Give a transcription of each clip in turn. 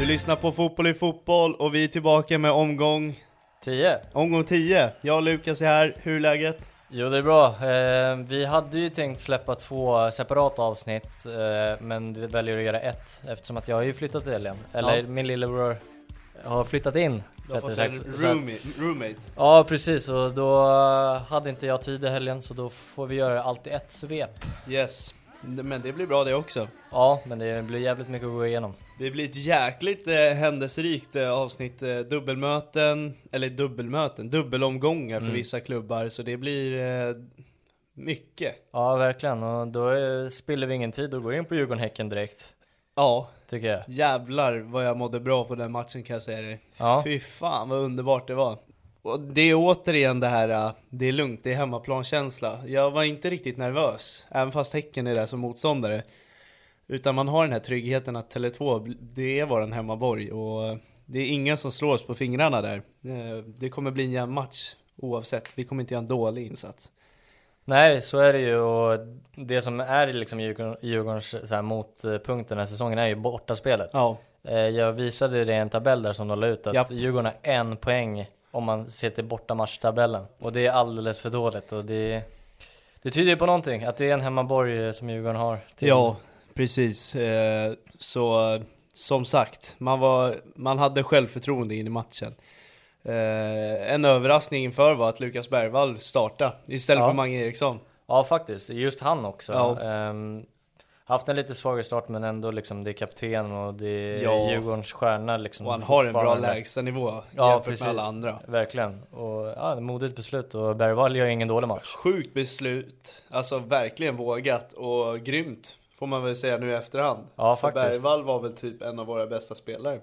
Du lyssnar på Fotboll i fotboll och vi är tillbaka med omgång 10. Omgång 10. Jag och Lukas är här, hur är läget? Jo det är bra. Eh, vi hade ju tänkt släppa två separata avsnitt eh, men vi väljer att göra ett eftersom att jag har ju flyttat till helgen. Eller Ja. min lillebror har flyttat in. Du har fått en sagt. Att- roomie, roommate. Ja precis och då hade inte jag tid i helgen så då får vi göra allt i ett svep. Yes. Men det blir bra det också. Ja men det blir jävligt mycket att gå igenom. Det blir ett jäkligt eh, händelserikt eh, avsnitt. Eh, dubbelmöten, eller dubbelmöten, dubbelomgångar för Mm. vissa klubbar. Så det blir eh, mycket. Ja verkligen och då eh, spiller vi ingen tid och går in på Djurgården-Häcken direkt. Ja, Tycker jag. jävlar vad jag mådde bra på den matchen kan jag säga dig. Ja. Fy fan vad underbart det var. Och det är återigen det här, äh, det är lugnt, det är hemmaplankänsla. Jag var inte riktigt nervös, även fast Häcken är där som motståndare. Utan man har den här tryggheten att Tele2, det är våran hemmaborg och det är ingen som slår oss på fingrarna där. Eh, Det kommer bli en jämn match oavsett, vi kommer inte göra en dålig insats. Nej, så är det ju och det som är liksom Djurgården- Djurgårdens så här, motpunkt den här säsongen är ju bortaspelet. Ja, Eh, Jag visade det i en tabell där som de la ut att Japp. Djurgården har en poäng om man ser till bortamatchtabellen. Och det är alldeles för dåligt och det, det tyder ju på någonting, att det är en hemmaborg eh, som Djurgården har. till- ja precis. Eh, Så som sagt, man, var, man hade självförtroende in i matchen. Eh, en överraskning inför var att Lukas Bergvall startade istället Ja. för Mange Eriksson. Ja faktiskt, just han också. Ja. Haft en lite svagare start men ändå liksom det är kapten och det är Ja. Djurgårdens stjärna liksom. Och han har en bra lägstanivå Ja jämfört precis, med alla andra. verkligen. Och ja, modigt beslut och Bergvall gör ingen dålig match. Sjukt beslut, alltså verkligen vågat och grymt får man väl säga nu i efterhand. Ja, För faktiskt. Bergvall var väl typ en av våra bästa spelare.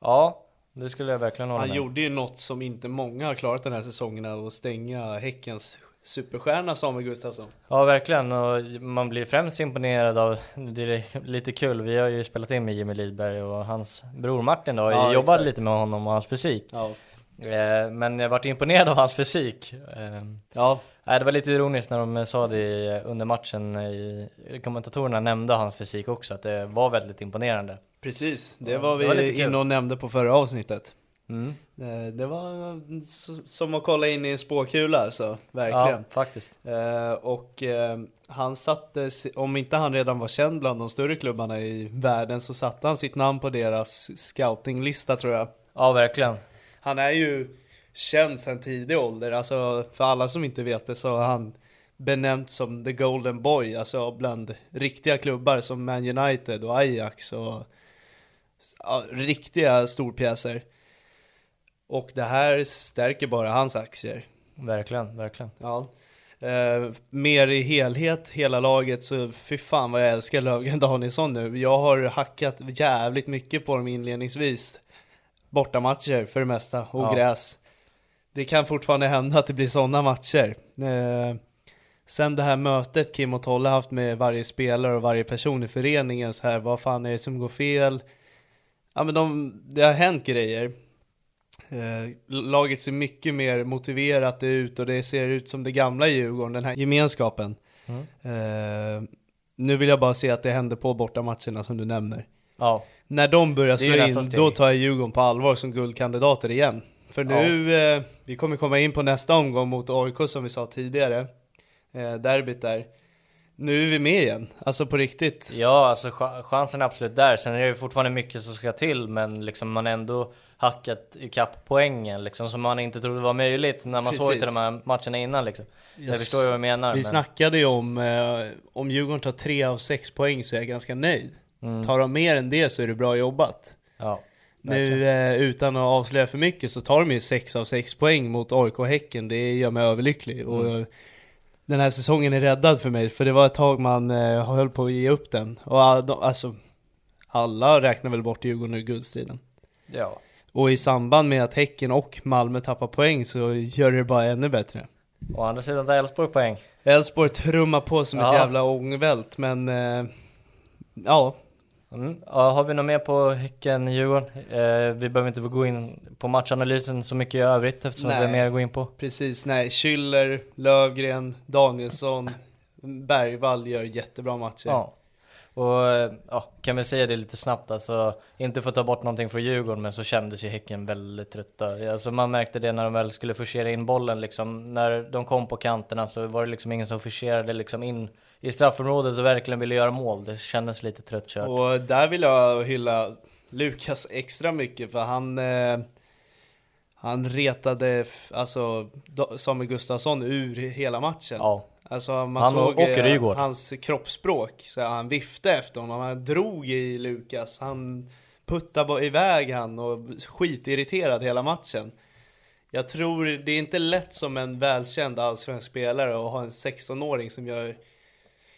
Ja, det skulle jag verkligen hålla Han med. gjorde ju något som inte många har klarat den här säsongen att stänga Häckens superstjärna Samuel Gustafsson. Ja verkligen och man blir främst imponerad av, det är lite kul, vi har ju spelat in med Jimmy Lidberg och hans bror Martin då, Ja, jag jobbade exakt. lite med honom och hans fysik. Ja. Eh, Men jag varit imponerad av hans fysik. Eh, Ja, Nej, det var lite ironiskt när de sa det under matchen, kommentatorerna nämnde hans fysik också, att det var väldigt imponerande. precis. Det Ja, var det var vi inne och nämnde på förra avsnittet. Mm. Eh, Det var som att kolla in i en spåkula alltså, verkligen. Ja, faktiskt. Eh, och eh, han satte, om inte han redan var känd bland de större klubbarna i världen så satte han sitt namn på deras scoutinglista tror jag. Ja, verkligen. Han är ju känd sedan tidig ålder, alltså för alla som inte vet det så har han benämnt som the golden boy, alltså bland riktiga klubbar som Man United och Ajax och ja, riktiga storpjäser. Och det här stärker bara hans aktier. Verkligen, verkligen. Ja. Eh, mer i helhet, hela laget, så fy fan vad jag älskar Lövgren Danielsson nu. Jag har hackat jävligt mycket på dem inledningsvis. Bortamatcher för det mesta, och Ja. gräs. Det kan fortfarande hända att det blir sådana matcher. Eh, sen det här mötet Kim och Tolle haft med varje spelare och varje person i föreningen så här, vad fan är det som går fel? Ja men de, det har hänt grejer. Eh, laget ser mycket mer motiverat ut och det ser ut som det gamla Djurgården, den här gemenskapen. Mm. Eh, nu vill jag bara se att det händer på bortamatcherna som du nämner. Ja, När de börjar slå in, då tar jag Djurgården på allvar som guldkandidater igen. För nu, eh, vi kommer komma in på nästa omgång mot AIK som vi sa tidigare. Eh, derbyt där. Nu är vi med igen, alltså på riktigt. ja alltså ch- chansen är absolut där. Sen är det fortfarande mycket som ska till, men liksom man ändå hackat ikapp poängen liksom som man inte trodde var möjligt när man såg Precis. till de här matcherna innan liksom. Så jag Yes. förstår ju vad du menar. Vi men... snackade ju om, eh, om Djurgården tar tre av sex poäng så är jag ganska nöjd. Mm. Tar de mer än det så är det bra jobbat. Ja. Nu eh, utan att avslöja för mycket så tar de ju 6 av 6 poäng mot AIK och Häcken, det gör mig överlycklig. Och Mm. eh, den här säsongen är räddad för mig, för det var ett tag man eh, höll på att ge upp den. Och all- alltså, alla räknar väl bort Djurgården ur guldstriden. Ja. Och i samband med att Häcken och Malmö tappar poäng så gör det bara ännu bättre. Å andra sidan tar Elfsborg poäng. Elfsborg trummar på som ett Ja. jävla ångvält, men eh, ja, Mm. Ja, har vi något mer på Häcken-Djurgården? Eh, vi behöver inte gå in på matchanalysen så mycket i övrigt eftersom Nej. det är mer att gå in på. precis. Nej, Schüller, Lövgren, Danielsson, Bergvall gör jättebra matcher. Ja. Och eh, ja, kan väl säga det lite snabbt alltså, inte för att ta bort någonting från Djurgården men så kändes ju Häcken väldigt trötta. Alltså man märkte det när de väl skulle forcera in bollen liksom, när de kom på kanterna så var det liksom ingen som forcerade liksom in i straffområdet och verkligen ville göra mål. Det kändes lite trött kört. Och där vill jag hylla Lukas extra mycket för han eh, Han retade alltså Samuel Gustafsson ur hela matchen. Ja, Alltså man Han såg och- eh, Rygaard. hans kroppsspråk. Så han viftade efter honom, han drog i Lukas. Han puttade iväg han och skitirriterad hela matchen. Jag tror det är inte lätt som en välkänd allsvensk spelare att ha en 16-åring som gör,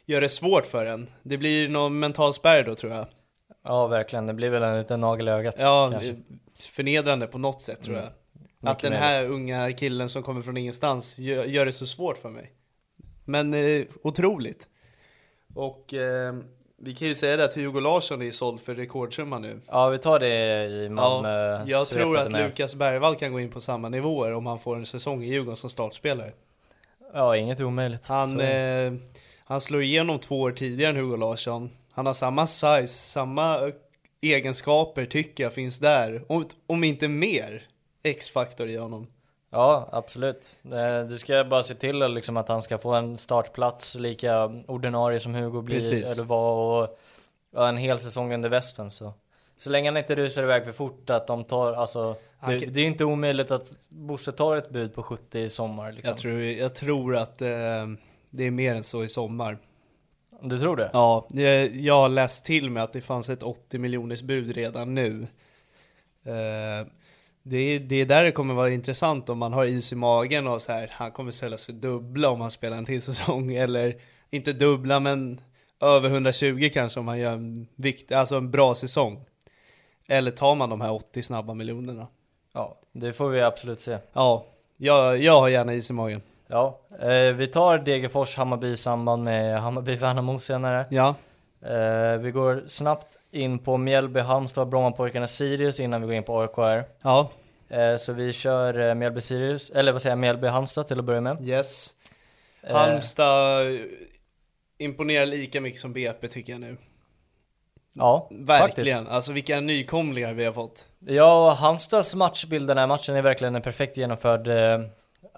gör det svårt för en. Det blir någon mental spärr då tror jag. ja verkligen. Det blir väl en liten nagel i ögat. Ja, kanske. förnedrande på något sätt tror jag. Att den här unga killen som kommer från ingenstans gör, gör det så svårt för mig. Men eh, otroligt. Och eh, vi kan ju säga det att Hugo Larsson är såld för rekordsumma nu. Ja, vi tar det i Malmö. Ja, jag svepet tror att med. Lukas Bergvall kan gå in på samma nivåer om han får en säsong i Djurgården som startspelare. Ja, inget omöjligt. Han, eh, han slår igenom två år tidigare än Hugo Larsson. Han har samma size, samma eh, egenskaper tycker jag finns där. Om, om inte mer X-faktor i honom. Ja, absolut. Eh, Du ska bara se till liksom att han ska få en startplats lika ordinarie som Hugo blir Precis. eller var och ja, en hel säsong under västen så. Så länge han inte rusar iväg för fort att de tar, alltså det, det är inte omöjligt att Bosse tar ett bud på 70 i sommar liksom. Jag tror, jag tror att eh, det är mer än så i sommar. Du tror det? Ja, jag, jag har läst till mig att det fanns ett 80 miljoners bud redan nu. Eh, det, är, det är där det kommer vara intressant om man har is i magen och så här, han kommer säljas för dubbla om han spelar en till säsong. Eller inte dubbla men över 120 kanske om han gör en, vikt, alltså en bra säsong. Eller tar man de här 80 snabba miljonerna? Ja, det får vi absolut se. Ja, jag, jag har gärna is i magen. Ja, eh, vi tar Degerfors, Hammarby i samband med Hammarby-Värnamo senare. Ja, Eh, vi går snabbt in på Mjällby, Halmstad, Brommapojkarna, Sirius innan vi går in på AIKR. ja, Eh, så vi kör eh, Mjällby, Sirius, eller vad säger jag, Mjällby, Halmstad till att börja med. yes. Eh, Halmstad imponerar lika mycket som BP tycker jag nu. Ja, Verkligen, alltså vilka nykomlingar vi har fått. Ja, Halmstads matchbild den här matchen är verkligen en perfekt genomförd eh,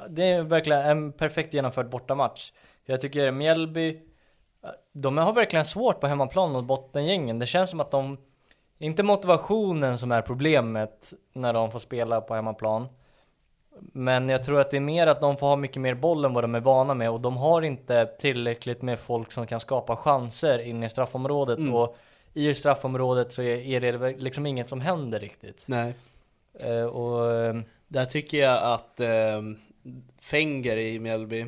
Det är verkligen en perfekt genomförd bortamatch Jag tycker Mjällby De har verkligen svårt på hemmaplan mot bottengängen Det känns som att de Inte motivationen som är problemet När de får spela på hemmaplan Men jag tror att det är mer att de får ha mycket mer boll än vad de är vana med Och de har inte tillräckligt med folk som kan skapa chanser in i straffområdet Mm. Och i straffområdet så är, det liksom inget som händer riktigt Nej. Eh, och eh, Där tycker jag att eh, Fenger i Mjällby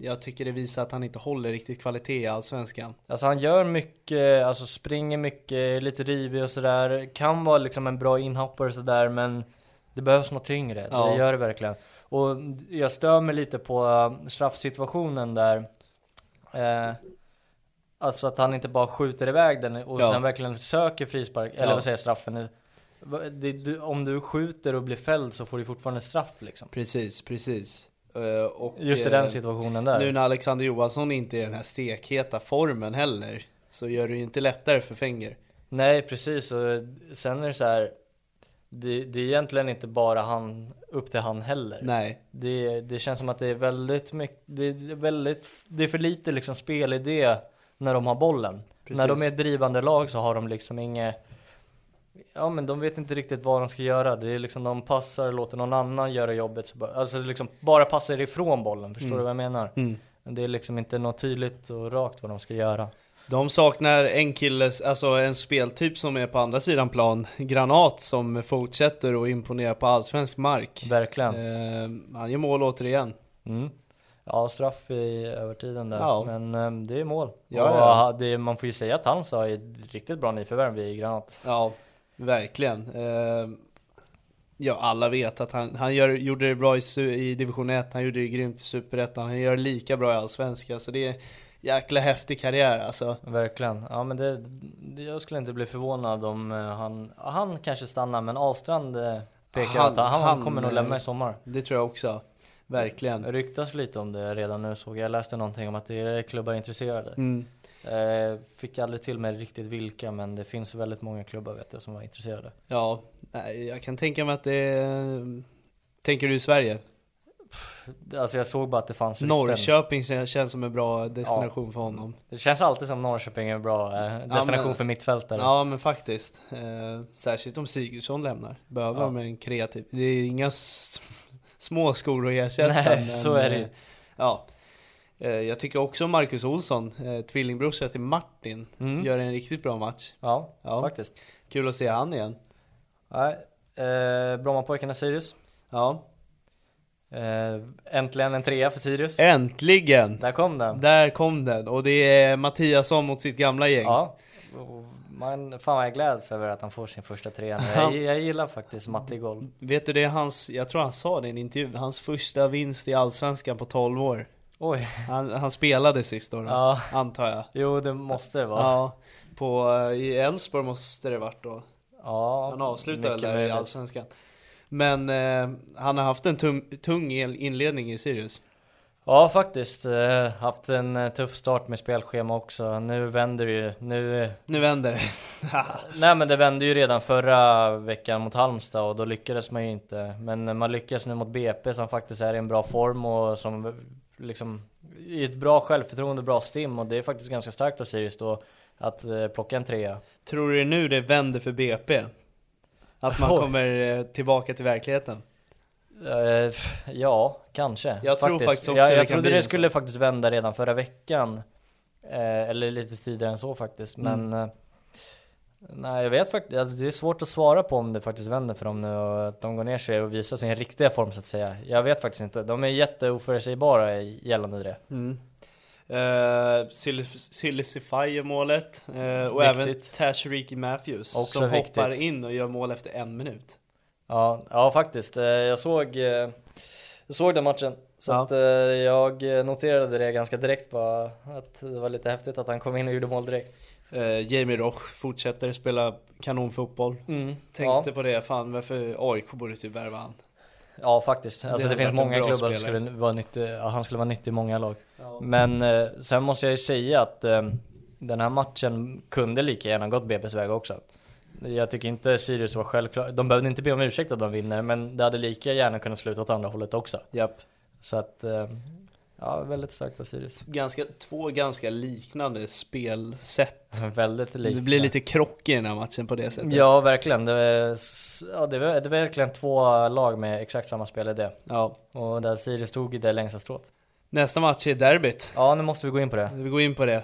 jag tycker det visar att han inte håller riktigt kvalitet i Allsvenskan. Alltså han gör mycket, alltså springer mycket, lite rivig och sådär. Kan vara liksom en bra inhoppare sådär men det behövs något tyngre. Ja. Det gör det verkligen. Och jag stör mig lite på uh, straffsituationen där. Eh, alltså att han inte bara skjuter iväg den och Ja. sen verkligen söker frispark, eller Ja. vad säger straffen? Det, du, om du skjuter och blir fälld så får du fortfarande straff liksom. Precis, precis. Eh, och, Just i eh, den situationen där. Nu när Alexander Johansson inte är i den här stekheta formen heller så gör det ju inte lättare för Fenger. Nej precis och sen är det så här. Det, det är egentligen inte bara han, upp till han heller. Nej, Det, det känns som att det är väldigt mycket, det är väldigt, det är för lite liksom spelidé när de har bollen. Precis. När de är ett drivande lag så har de liksom inget, ja men de vet inte riktigt vad de ska göra. Det är liksom de passar, låter någon annan göra jobbet. Så bara, alltså liksom bara passar ifrån bollen, förstår Mm. du vad jag menar? Mm. Det är liksom inte något tydligt och rakt vad de ska göra. De saknar en killes, alltså en speltyp som är på andra sidan plan, Granat, som fortsätter att imponera på allsvensk mark. Verkligen. Eh, han gör mål återigen. Mm. Ja, straff i övertiden där. Ja. Men eh, det är mål. Ja, och ja. Det, man får ju säga att Halmstad är ett riktigt bra nyförvärv i Granat. Ja, verkligen. Eh, ja, alla vet att han, han gör, gjorde det bra i, i division 1, han gjorde det grymt i superettan, han gör det lika bra i allsvenskan. Så det är jäkla häftig karriär alltså. Verkligen. Ja men det, det, jag skulle inte bli förvånad om eh, han, han kanske stannar men Ahlstrand eh, pekar Han- att han, han, kommer nog lämna i sommar. Det tror jag också. Verkligen. Det ryktas lite om det redan nu såg jag. Jag läste någonting om att det är klubbar intresserade. Mm. Eh, fick aldrig till mig riktigt vilka men det finns väldigt många klubbar vet jag som var intresserade. Ja, jag kan tänka mig att det är... Tänker du i Sverige? Alltså jag såg bara att det fanns rykten. Norrköping känns som en bra destination för honom. Det känns alltid som Norrköping är en bra eh, destination men- för mittfältare. Ja men faktiskt. Eh, särskilt om Sigurdsson lämnar. Behöver Ja. de en kreativ. Det är inga små skor att ersätta. Nej, men, så är det eh, Ja. Eh, jag tycker också Marcus Olsson, eh, tvillingbrorsa till Martin, Mm. gör en riktigt bra match. Ja, Ja. faktiskt. Kul att se han igen. Nej, eh, Brommapojkarna Sirius. Ja. Eh, äntligen en trea för Sirius. Äntligen! Där kom den. Där kom den. Och det är Mattiasson mot sitt gamla gäng. Ja. Man, fan vad jag gläds över att han får sin första trea. Jag, jag gillar faktiskt matte i golv. Vet du det hans, jag tror han sa det i en intervju, hans första vinst i Allsvenskan på 12 år. Oj. Han, han spelade sist då, Ja. antar jag. Jo, det måste det vara. Ja, på, eh, i Elfsborg måste det varit då. Ja, Han avslutade väl där i. Allsvenskan. Men eh, han har haft en tung, tung inledning i Sirius. Ja, faktiskt. Eh, haft en eh, tuff start med spelschema också. Nu vänder det ju. Nu, Nu vänder det. nej men det vände ju redan förra veckan mot Halmstad och då lyckades man ju inte. Men man lyckas nu mot BP som faktiskt är i en bra form och som liksom i ett bra självförtroende, bra stim och det är faktiskt ganska starkt av Sirius då att eh, plocka en trea. Tror du nu det vänder för BP? Att man kommer tillbaka till verkligheten? Eh, ja, kanske. Jag tror faktiskt också jag, det jag kan trodde det skulle faktiskt vända redan förra veckan. Eh, eller lite tidigare än så faktiskt. Men Mm. nej, jag vet faktiskt. Alltså, det är svårt att svara på om det faktiskt vänder för dem nu och att de går ner sig och visar sin riktiga form så att säga. Jag vet faktiskt inte. De är jätteoförutsägbara gällande det. Mm. Uh, Silicify gör målet. eh, och Viktigt. även Tashariki Matthews. Också som viktigt. hoppar in och gör mål efter en minut. Ja, ja faktiskt. Eh, Jag såg, eh, jag såg den matchen. Så Ja. att eh, jag noterade det ganska direkt bara att det var lite häftigt att han kom in och gjorde mål direkt. Eh, Jamie Roch fortsätter spela kanonfotboll. Mm. Tänkte ja. på det, fan varför AIK borde typ värva han. ja faktiskt, alltså Det det, finns många klubbar som skulle vara nyttig, ja, han skulle vara nyttig i många lag. Ja. Men eh, sen måste jag ju säga att eh, den här matchen kunde lika gärna gått BP's väg också. Jag tycker inte Sirius var självklar, de behövde inte be om ursäkt att de vinner men det hade lika gärna kunnat sluta åt andra hållet också. Japp. Så att, eh, ja väldigt starkt av Sirius. Ganska, två ganska liknande spelsätt. Väldigt lika. Det blir lite krock i den här matchen på det sättet. Ja verkligen, det är, s- ja, det, är, det är verkligen två lag med exakt samma spelidé. Ja. Och där Sirius tog i det längsta strået. Nästa match är derbyt. Ja nu måste vi gå in på det. Vi går in på det.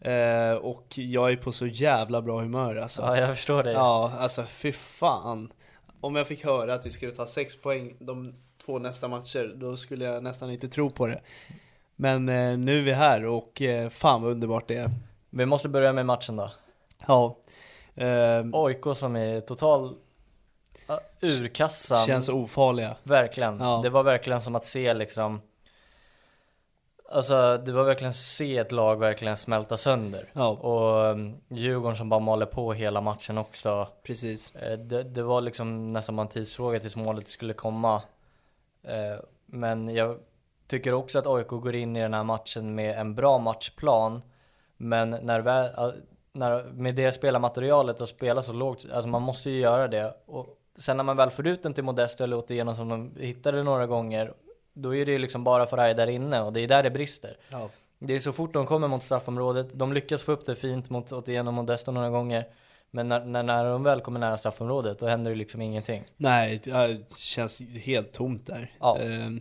Eh, och jag är på så jävla bra humör alltså. Ja jag förstår dig. Ja, alltså fy fan. Om jag fick höra att vi skulle ta sex poäng de två nästa matcher, då skulle jag nästan inte tro på det. Men eh, nu är vi här och eh, fan vad underbart det är. Vi måste börja med matchen då. Ja. Eh, AIK som är total uh, urkassan. känns ofarliga. Verkligen. Ja. Det var verkligen som att se liksom Alltså det var verkligen se ett lag verkligen smälta sönder. Ja. Och um, Djurgården som bara maler på hela matchen också. Precis. Eh, Det, det var liksom nästan bara en tidsfråga tills målet skulle komma. Eh, Men jag tycker också att AIK går in i den här matchen med en bra matchplan. Men när, väl, när med det spelarmaterialet och spela så lågt, alltså man måste ju göra det. Och sen när man väl får ut den till Modesto eller igenom som de hittade några gånger, då är det liksom bara Faraj där inne och det är där det brister. Ja. Det är så fort de kommer mot straffområdet, de lyckas få upp det fint mot Otieno och Modesto några gånger. Men när, när, när de väl kommer nära straffområdet, då händer det liksom ingenting. Nej, det känns helt tomt där. Ja. Ehm,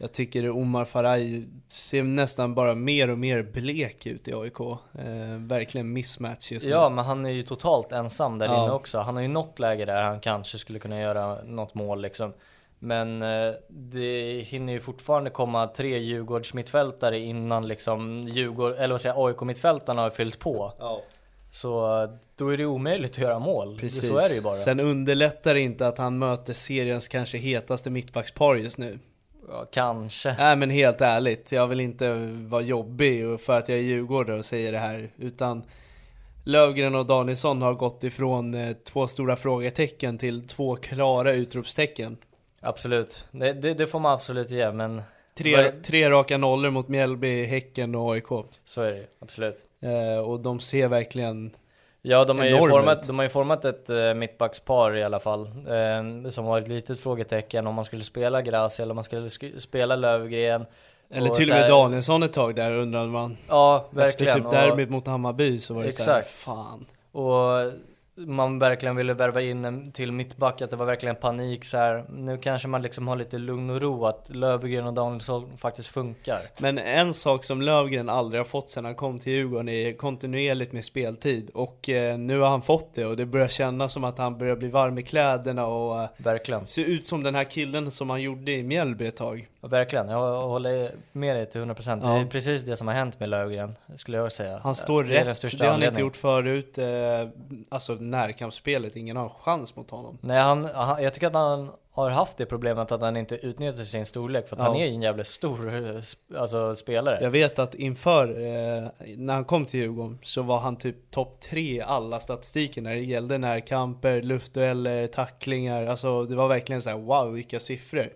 Jag tycker Omar Faraj ser nästan bara mer och mer blek ut i AIK. Ehm, verkligen mismatch just nu. Ja, men han är ju totalt ensam där Ja. inne också. Han har ju något läge där han kanske skulle kunna göra något mål liksom. Men eh, det hinner ju fortfarande komma tre Djurgårds mittfältare innan liksom Djurgård, eller vad säger jag, AIK mittfältarna har fyllt på. Ja. Så då är det omöjligt att göra mål. Precis. Så är det ju bara. Sen underlättar det inte att han möter seriens kanske hetaste mittbackspar just nu. Ja, kanske. Nej men helt ärligt, jag vill inte vara jobbig och för att jag är djurgårdare och säger det här. Utan Lövgren och Danielsson har gått ifrån eh, två stora frågetecken till två klara utropstecken. Absolut. Det, det, det får man absolut ge, men Tre, tre raka nollor mot Mjällby, Häcken och AIK. så är det. Absolut. Eh, och de ser verkligen, Ja, de har, ju format, de har ju format ett uh, mittbackspar i alla fall. eh, som var ett litet frågetecken om man skulle spela Gracia eller om man skulle sk- spela Lövgren. eller Och till så och med här- Danielsson ett tag där undrade man. Ja, verkligen. Efter typ derbyt mot Hammarby så var det Exakt. fan. Och man verkligen ville värva in en till mittback, att det var verkligen panik så här. Nu kanske man liksom har lite lugn och ro, att Lövgren och Danielsson faktiskt funkar. Men en sak som Lövgren aldrig har fått sedan han kom till Djurgården är kontinuerligt med speltid. Och eh, nu har han fått det och det börjar kännas som att han börjar bli varm i kläderna och eh, Verkligen. se ut som den här killen som han gjorde i Mjällby ett tag. Ja, Verkligen, jag håller med dig till 100% Det Ja. är precis det som har hänt med Lövgren, skulle jag säga Han står Det rätt, det har han inte gjort förut. Eh, alltså närkampsspelet, ingen har chans mot honom. Nej, han, han, jag tycker att han har haft det problemet att han inte utnyttjar sin storlek för att Ja. han är ju en jävla stor eh, alltså, spelare Jag vet att inför, eh, när han kom till Djurgården, så var han typ topp tre i alla statistiker när det gällde närkamper, luftdueller, tacklingar. Alltså det var verkligen så här: wow vilka siffror.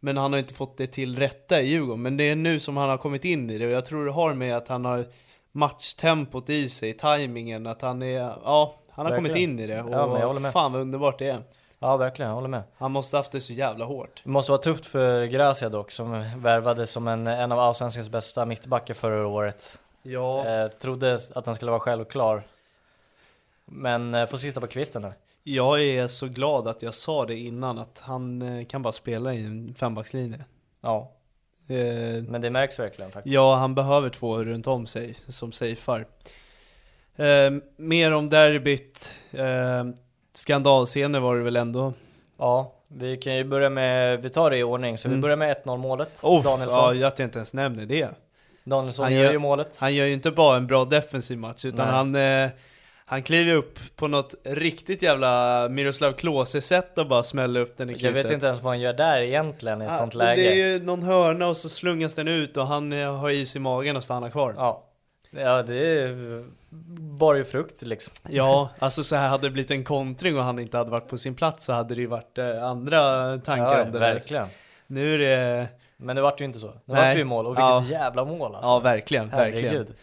Men han har inte fått det till rätta i Djurgården. Men det är nu som han har kommit in i det och jag tror det har med att han har matchtempot i sig, tajmingen, att han är, ja, han har kommit Verkligen. in i det. Och Ja, men jag håller med. fan vad underbart det är. Ja verkligen, jag håller med Han måste haft det så jävla hårt. Det måste vara tufft för Gracia dock som värvades som en, en av allsvenskans bästa mittbackar förra året Ja. eh, Trodde att han skulle vara självklar Men eh, får sista på kvisten nu Jag är så glad att jag sa det innan att han eh, kan bara spela i en fembackslinje. Ja, Eh, men det märks verkligen faktiskt ja, han behöver två runt om sig som safear. Eh, mer om derbyt. Eh, skandalscener var det väl ändå. Ja, vi kan ju börja med, vi tar det i ordning, så vi Mm. börjar med 1-0 målet Oh, ja, Danielsson, att jag inte ens nämner det. Danielsson han gör gör- ju målet Han gör ju inte bara en bra defensiv match, utan Nej. han, eh, han kliver upp på något riktigt jävla Miroslav Klose-sätt och bara smäller upp den i Jag krysset. vet inte ens vad han gör där egentligen i ett Ja, sånt läge Det är ju någon hörna och så slungas den ut och han eh, har is i magen och stannar kvar. Ja, ja det är bara ju frukt liksom Ja, alltså så här hade det blivit en kontring och han inte hade varit på sin plats så hade det ju varit eh, andra tankar ja, om det där. verkligen Nu är det, Men det vart ju inte så. Det Nej. vart ju mål och vilket Ja. jävla mål alltså. ja verkligen, verkligen. Herregud.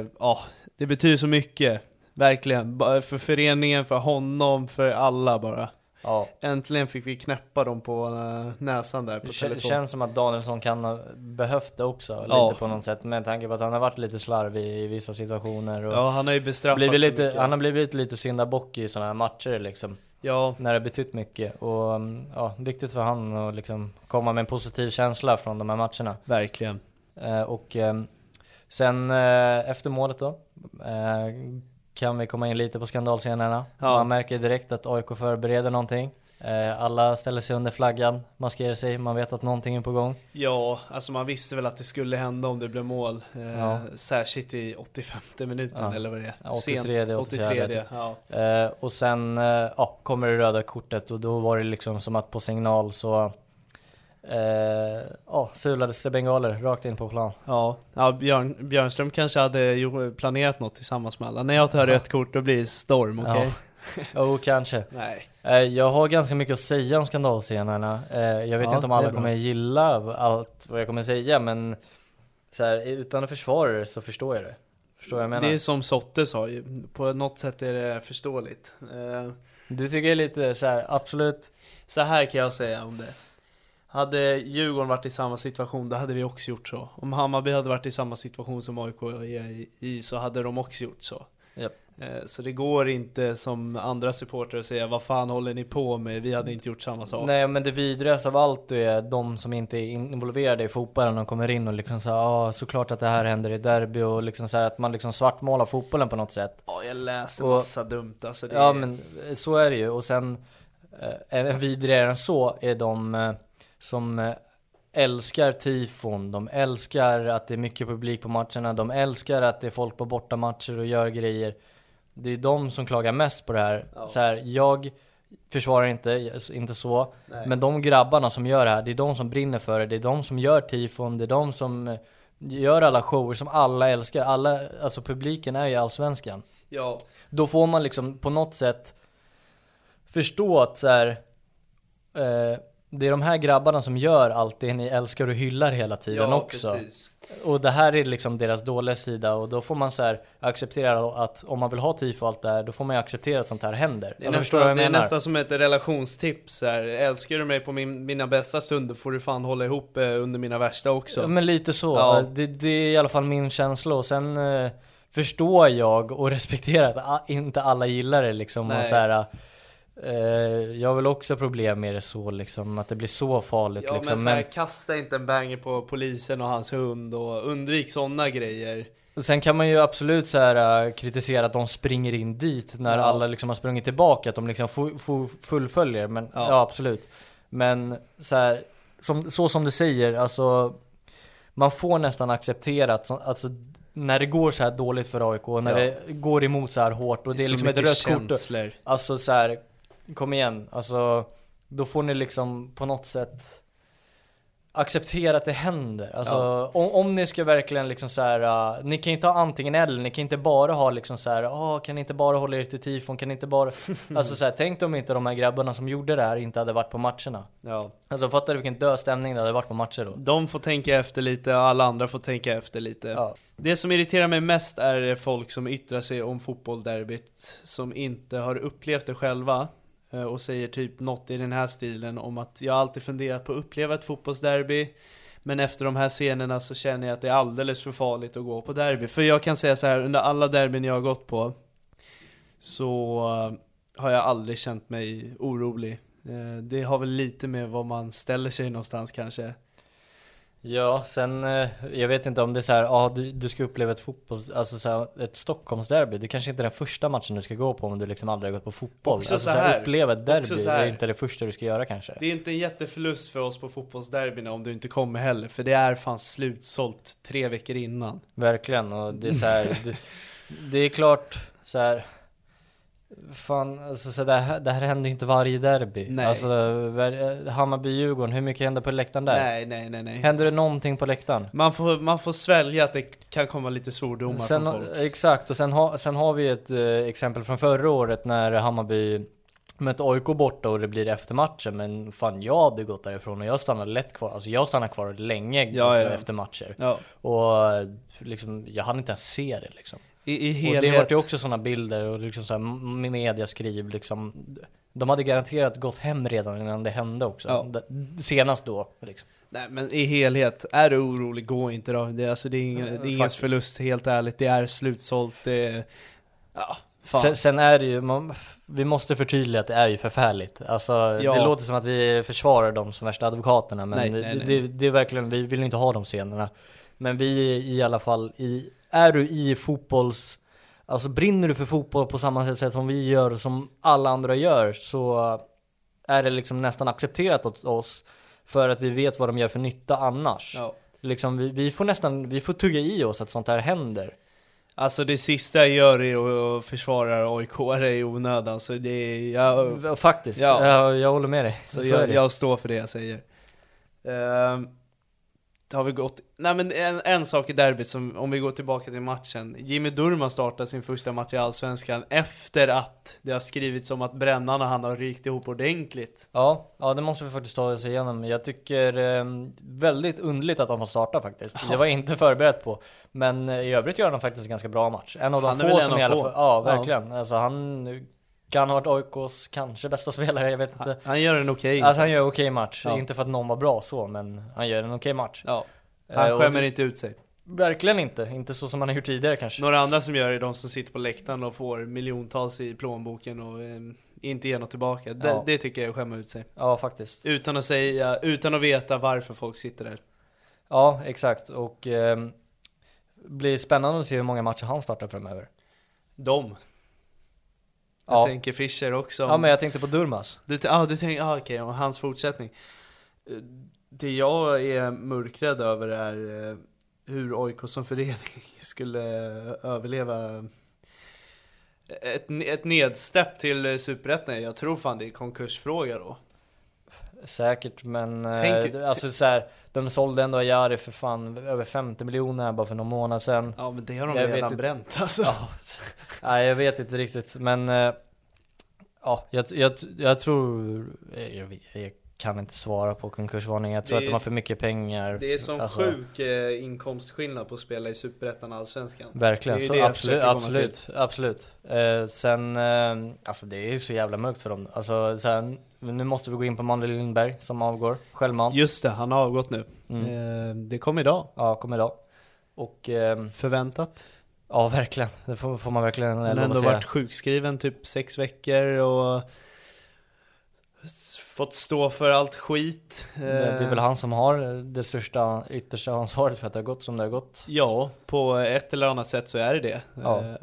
Eh, Ja, det betyder så mycket. Verkligen. För föreningen, för honom, för alla bara. Ja. Äntligen fick vi knäppa dem på eh, näsan där på Det telefon. känns som att Danielsson kan ha behövt det också, Ja. lite på något sätt. Med tanke på att han har varit lite slarvig i vissa situationer. Och Ja, han har ju bestraffat blivit lite, mycket. han har blivit lite syndabock i sådana här matcher liksom. Ja, När det betytt mycket. Och mm, ja, viktigt för han att liksom komma med en positiv känsla från de här matcherna. verkligen. Eh, och eh, sen efter målet då kan vi komma in lite på skandalscenerna. Ja. Man märker direkt att AIK förbereder någonting. Eh, alla ställer sig under flaggan, maskerar sig, man vet att någonting är på gång. Ja, alltså man visste väl att det skulle hända om det blev mål. Eh, Ja. Särskilt i 85 minuten Ja. eller vad det är. Ja, 83, Sent- 84, 83 ja. Eh, och sen ja, kommer det röda kortet och då var det liksom som att på signal så eh, ja, sulades det bengaler rakt in på plan. Ja, ja Björn, Björnström kanske hade planerat något tillsammans med alla. När jag tar rött kort då blir det storm, okej? Jo, kanske. Nej. Eh, jag har ganska mycket att säga om skandalscenerna. Eh, jag vet Ja, inte om alla kommer gilla allt vad jag kommer säga men så här, utan att försvara det så förstår jag det. Förstår jag menar? Det är som Sotte sa ju, på något sätt är det förståeligt. Eh, Du tycker lite så här, absolut. Så här kan jag säga om det. Hade Djurgården varit i samma situation, då hade vi också gjort så. Om Hammarby hade varit i samma situation som AIK är i, så hade de också gjort så. Japp. Eh, Så det går inte som andra supportrar att säga vad fan håller ni på med? Vi hade inte gjort samma sak. Nej men det vidrigaste av allt är de som inte är involverade i fotbollen och kommer in och liksom säger ja såklart att det här händer i derby och liksom så här att man liksom svartmålar fotbollen på något sätt. Ja, jag läste Och- massa dumt alltså. Det Ja men så är det ju och sen eh, vidrigare än så är de eh, som eh, älskar tifon, de älskar att det är mycket publik på matcherna, de älskar att det är folk på bortamatcher och gör grejer. Det är de som klagar mest på det här. Ja. Så här jag försvarar inte, inte så, Nej. men de grabbarna som gör det här, det är de som brinner för det, det är de som gör tifon, det är de som eh, gör alla shower som alla älskar. Alla, alltså publiken är ju allsvenskan Ja, då får man liksom på något sätt förstå att så här, eh, det är de här grabbarna som gör allt det ni älskar och hyllar hela tiden ja också. precis. Och det här är liksom deras dåliga sida och då får man så här acceptera att om man vill ha tifo och allt det här, då får man ju acceptera att sånt här händer. Det är, Alltså, nästan, det jag är menar? nästan som ett relationstips här. Älskar du mig på min, mina bästa stunder får du fan hålla ihop eh, under mina värsta också. Ja, men lite så. Ja. Det, det är i alla fall min känsla och sen eh, förstår jag och respekterar att inte alla gillar det liksom. Och Nej. så här, eh, jag har väl också problem med det så liksom, att det blir så farligt Ja liksom. men, så här, kasta inte en banger på polisen och hans hund och undvik sådana grejer. Sen kan man ju absolut så här, äh, kritisera att de springer in dit när Ja. alla liksom har sprungit tillbaka, att de liksom fu- fu- fullföljer. Men ja, Ja. absolut. Men så, här, som, så som du säger, alltså man får nästan acceptera att så, alltså, när det går så här dåligt för AIK, när Ja. det går emot så här hårt och det är Så liksom ett rött kort. känslor. Alltså så här, kom igen, alltså då får ni liksom på något sätt acceptera att det händer. Alltså Ja. om, om ni ska verkligen liksom så här, uh, ni kan inte ha antingen eller, ni kan inte bara ha liksom så här, åh kan ni inte bara hålla er till tifon, kan ni inte bara, alltså så här, tänk om inte de här grabbarna som gjorde det här inte hade varit på matcherna. Ja. Alltså fattar du vilken död stämning det hade varit på matcher då? De får tänka efter lite och alla andra får tänka efter lite. Ja. Det som irriterar mig mest är folk som yttrar sig om fotbollderbyt som inte har upplevt det själva Eh, och säger typ något i den här stilen om att jag alltid funderat på att uppleva ett fotbollsderby men efter de här scenerna så känner jag att det är alldeles för farligt att gå på derby. För jag kan säga så här, under alla derbyn jag har gått på så eh, har jag aldrig känt mig orolig. Eh, det har väl lite med var man ställer sig någonstans kanske. Ja, sen, eh, jag vet inte om det är så här, ja du, du ska uppleva ett fotboll, alltså så här, ett Stockholmsderby, det kanske inte är den första matchen du ska gå på om du liksom aldrig har gått på fotboll. Också alltså så här, uppleva ett derby så här. är inte det första du ska göra kanske. Det är inte en jätteförlust för oss på fotbollsderbyna om du inte kommer heller, för det är fan slutsålt tre veckor innan. Verkligen, och det är så här, det, det är klart så här. Fan, alltså så det, här, det här händer ju inte varje derby. Nej. Alltså, Hammarby-Djurgården, hur mycket händer på läktaren där? Nej, nej, nej, nej. Händer det någonting på läktaren? Man får, man får svälja att det kan komma lite svordomar Sen, från folk. exakt, och sen, ha, sen har vi ett eh, exempel från förra året när Hammarby mötte AIK borta och det blir efter matchen Men fan jag hade gått därifrån och jag stannade lätt kvar, alltså jag stannade kvar länge Ja, alltså, ja. efter matcher Ja, Och liksom, jag hann inte ens se det liksom i, i Och helhet. det vart ju också sådana bilder och liksom så här, m- mediaskriv liksom De hade garanterat gått hem redan innan det hände också Ja. Senast då liksom. Nej men i helhet, är du orolig, gå inte då. Det, alltså, det är, ingen, det är ingens förlust, helt ärligt. Det är slutsålt, det är... Ja. Sen, sen är det ju, man, vi måste förtydliga att det är ju förfärligt Alltså Ja. det låter som att vi försvarar dem som värsta advokaterna Men Nej, det, nej, nej. Det, det är verkligen, vi vill inte ha de scenerna Men vi i alla fall, i, är du i fotbolls Alltså brinner du för fotboll på samma sätt som vi gör som alla andra gör så är det liksom nästan accepterat åt oss för att vi vet vad de gör för nytta annars. Ja. Liksom vi, vi får nästan, vi får tugga i oss att sånt här händer. Alltså det sista jag gör är att försvara AIK i onödan, så det är, jag, Faktiskt, Ja. jag, jag håller med dig. så Så jag, jag står för det jag säger. Har vi gått, nej men en, en sak i derbyt som, om vi går tillbaka till matchen. Jimmy Durman startar sin första match i Allsvenskan efter att det har skrivits om att Brännan och han har rykt ihop ordentligt. Ja, ja det måste vi faktiskt ta oss igenom. Jag tycker eh, väldigt underligt att de får starta faktiskt. Det var jag inte förberett på. Men eh, i övrigt gör han faktiskt en ganska bra match. En av de Han få som i alla fall, ja verkligen. Alltså han kan ha varit AIKs kanske bästa spelare, jag vet inte. Han gör en okej Alltså han gör okej match, Ja. inte för att någon var bra så, men han gör en okej match. Ja, Eh, han och skämmer det- inte ut sig. Verkligen inte, inte så som han har gjort tidigare kanske. Några andra som gör är de som sitter på läktaren och får miljontals i plånboken och eh, inte ger något tillbaka. Det, Ja. det tycker jag är att skämma ut sig. Ja, faktiskt. Utan att säga, utan att veta varför folk sitter där. Ja, exakt. Och eh, blir spännande att se hur många matcher han startar framöver. De. Jag Ja. tänker Fischer också. Ja, men jag tänkte på Durmas. Du, ah, du tänker, ah, okej, om hans fortsättning. Det jag är mörkrädd över är eh, hur AIK som förening skulle överleva ett, ett nedstepp till Superettan. Jag tror fan det är konkursfråga då. Säkert, men eh, Tänk- det- alltså så här, de sålde ändå Ajari för fan över 50 miljoner bara för någon månad sedan. Ja men det har de Jag redan inte. bränt alltså. Ja, nej jag vet inte riktigt, men eh, ja, jag, jag, jag tror, jag, vet- jag kan inte svara på konkursvarning. Jag tror Det- att de har för mycket pengar. Det är sån Alltså, sjuk eh, inkomstskillnad på att spela i Superettan och Allsvenskan. Verkligen, så jag absolut, absolut, absolut. Eh, sen, eh, alltså det är ju så jävla mörkt för dem. Alltså så här, nu måste vi gå in på Manuel Lindberg som avgår, självmant. Just det, han har avgått nu. Mm. Eh, det kom idag. Ja, kom idag. Och ehm, Förväntat. ja, verkligen. Det får, får man verkligen eh, Han har ändå säga. varit sjukskriven typ sex veckor och fått stå för allt skit. Det, det är väl han som har det största, yttersta ansvaret för att det har gått som det har gått. Ja, på ett eller annat sätt så är det det. Ja. Eh,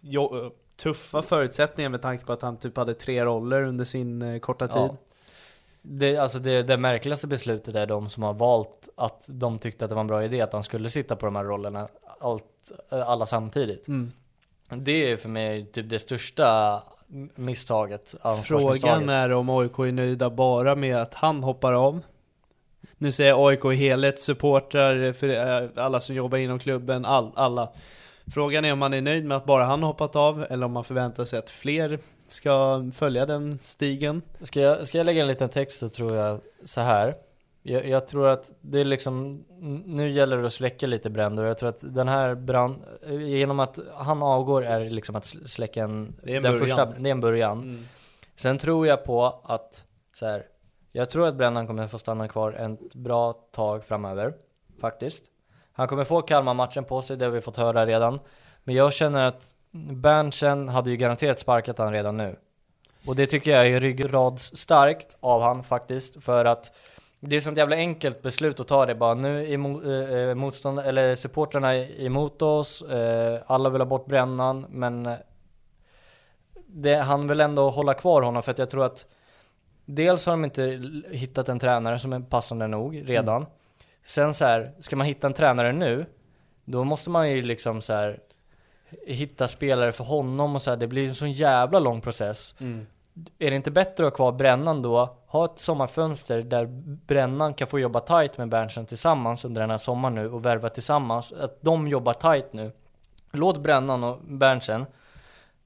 jo, tuffa förutsättningar med tanke på att han typ hade tre roller under sin eh, korta tid. Ja. Det, alltså det, det märkligaste beslutet är de som har valt att de tyckte att det var en bra idé att han skulle sitta på de här rollerna, allt, alla samtidigt. Mm. Det är för mig typ det största misstaget. Frågan är om AIK är nöjda bara med att han hoppar av. Nu säger jag AIK i helhet, supportrar, för eh, alla som jobbar inom klubben, all, alla. Frågan är om man är nöjd med att bara han hoppat av, eller om man förväntar sig att fler ska följa den stigen. Ska jag, ska jag lägga en liten text så tror jag så här. Jag, jag tror att det är liksom, nu gäller det att släcka lite bränder. Jag tror att den här brand, genom att han avgår är liksom att släcka en, Det är en den början. första, det är en början. Mm. Sen tror jag på att, så här, jag tror att Brännan kommer få stanna kvar ett bra tag framöver, faktiskt. Han kommer få Kalmar-matchen på sig, det har vi fått höra redan. Men jag känner att Berntsen hade ju garanterat sparkat han redan nu. Och det tycker jag är ryggradstarkt av han faktiskt, för att det är sånt jävla enkelt beslut att ta det bara. Nu är eh, eh, motstånd eller supportrarna emot oss, eh, alla vill ha bort brännan, men det, han vill ändå hålla kvar honom för att jag tror att dels har de inte hittat en tränare som är passande nog redan. Mm. Sen så här, ska man hitta en tränare nu, då måste man ju liksom så här hitta spelare för honom och så här, det blir en sån jävla lång process. Mm. Är det inte bättre att ha kvar Brännan då? Ha ett sommarfönster där Brännan kan få jobba tight med Berntsen tillsammans under den här sommaren nu och värva tillsammans. Att de jobbar tight nu. Låt Brännan och Berntsen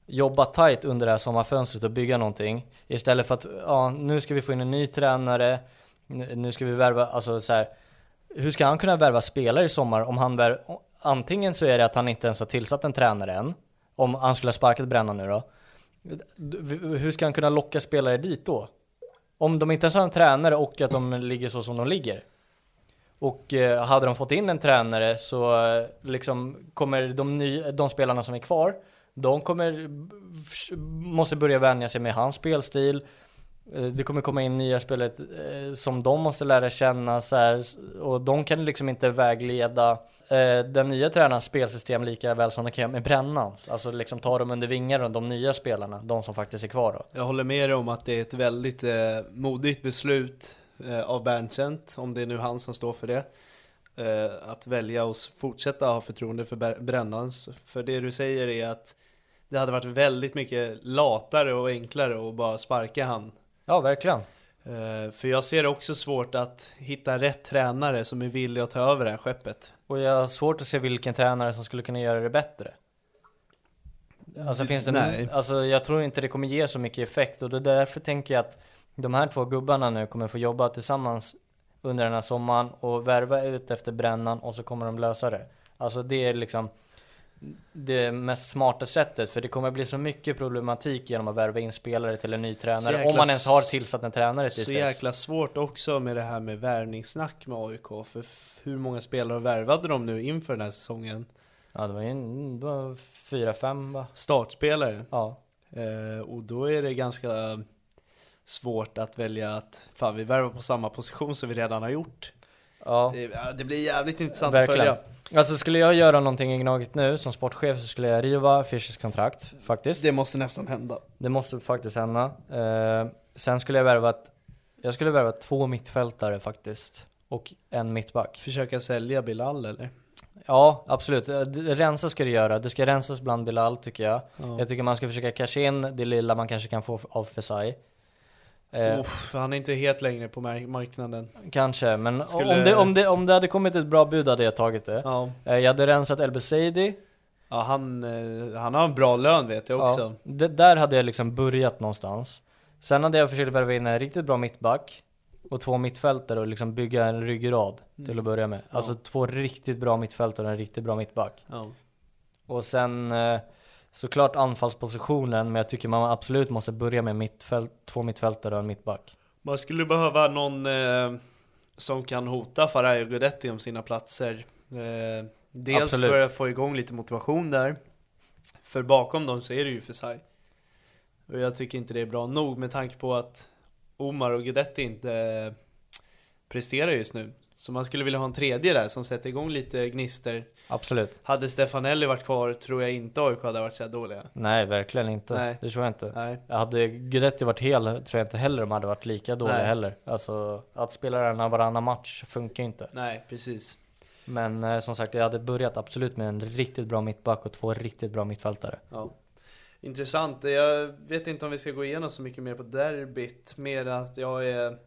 jobba tight under det här sommarfönstret och bygga någonting. Istället för att, ja, nu ska vi få in en ny tränare. Nu ska vi värva, alltså så här. Hur ska han kunna värva spelare i sommar om han vär, antingen så är det att han inte ens har tillsatt en tränare än. Om han skulle ha sparkat Bränna nu då. Hur ska han kunna locka spelare dit då? Om de inte ens har en tränare och att de ligger så som de ligger. Och eh, hade de fått in en tränare så eh, liksom kommer de, ny, de spelarna som är kvar, de kommer, måste börja vänja sig med hans spelstil. Eh, det kommer komma in nya spelare eh, som de måste lära känna så här, och de kan liksom inte vägleda eh, den nya tränarens spelsystem lika väl som de kan göra med Brännans. Alltså liksom ta dem under vingarna, de nya spelarna, de som faktiskt är kvar då. Jag håller med dig om att det är ett väldigt eh, modigt beslut eh, av Berntjent, om det är nu han som står för det. Eh, att välja att fortsätta ha förtroende för Brännans. För det du säger är att det hade varit väldigt mycket latare och enklare att bara sparka han. Ja, verkligen. Eh, för jag ser det också svårt att hitta rätt tränare som är villig att ta över det här skeppet. Och jag har svårt att se vilken tränare som skulle kunna göra det bättre. Alltså D- finns det nej. Alltså jag tror inte det kommer ge så mycket effekt och det är därför tänker jag att de här två gubbarna nu kommer få jobba tillsammans under den här sommaren och värva ut efter brännan och så kommer de lösa det. Alltså det är liksom det mest smarta sättet för det kommer bli så mycket problematik genom att värva in spelare till en ny tränare jäkla om man ens har tillsatt en tränare tills Så dess. jäkla svårt också med det här med värvningssnack med AIK. För hur många spelare värvade de nu inför den här säsongen? Ja det var ju fyra, fem va? Startspelare. Ja. Eh, och då är det ganska svårt att välja att fan vi värvar på samma position som vi redan har gjort. ja. Det, det blir jävligt intressant Verkligen. att följa. Alltså skulle jag göra någonting i Gnaget nu som sportchef så skulle jag riva Fischers kontrakt faktiskt. Det, Det måste nästan hända. måste faktiskt hända. Eh, sen skulle jag värva ett, jag skulle värva två mittfältare faktiskt. Och en mittback. Försöka sälja Bilal eller? Ja, absolut. Eh, det- Rensa ska det göra. Det ska rensas bland Bilal tycker jag. Ja. Jag tycker man ska försöka casha in det lilla man kanske kan få av Fesai. Eh, Uff, han är inte helt längre på mark- marknaden. Kanske, men Skulle- om, det, om, det, om det hade kommit ett bra bud hade jag tagit det. Ja, Eh, jag hade rensat El Besaidi. ja han, eh, han har en bra lön vet jag också. Ja, det, där hade jag liksom börjat någonstans. Sen hade jag försökt värva in en riktigt bra mittback och två mittfältare och liksom bygga en ryggrad till att börja med. Alltså två riktigt bra mittfältare och en riktigt bra mittback. Ja. Och sen eh, såklart anfallspositionen, men jag tycker man absolut måste börja med mittfält, två mittfältare och en mittback. Man skulle behöva någon eh, som kan hota Faraj och Guidetti om sina platser. Eh, dels Absolut. för att få igång lite motivation där. För bakom dem så är det ju Fesai. Och jag tycker inte det är bra nog med tanke på att Omar och Guidetti inte eh, presterar just nu. Så man skulle vilja ha en tredje där som sätter igång lite gnister. Absolut. Hade Stefanelli varit kvar tror jag inte AIK hade varit så här dåliga. Nej, verkligen inte. Nej. Det tror jag inte. Nej. Hade Guidetti varit hel tror jag inte heller de hade varit lika dåliga Nej. heller. Alltså att spela den här varannan match funkar inte. Nej, precis. Men eh, som sagt, jag hade börjat absolut med en riktigt bra mittback och två riktigt bra mittfältare. Ja. Intressant. Jag vet inte om vi ska gå igenom så mycket mer på derbyt. Mer att jag är...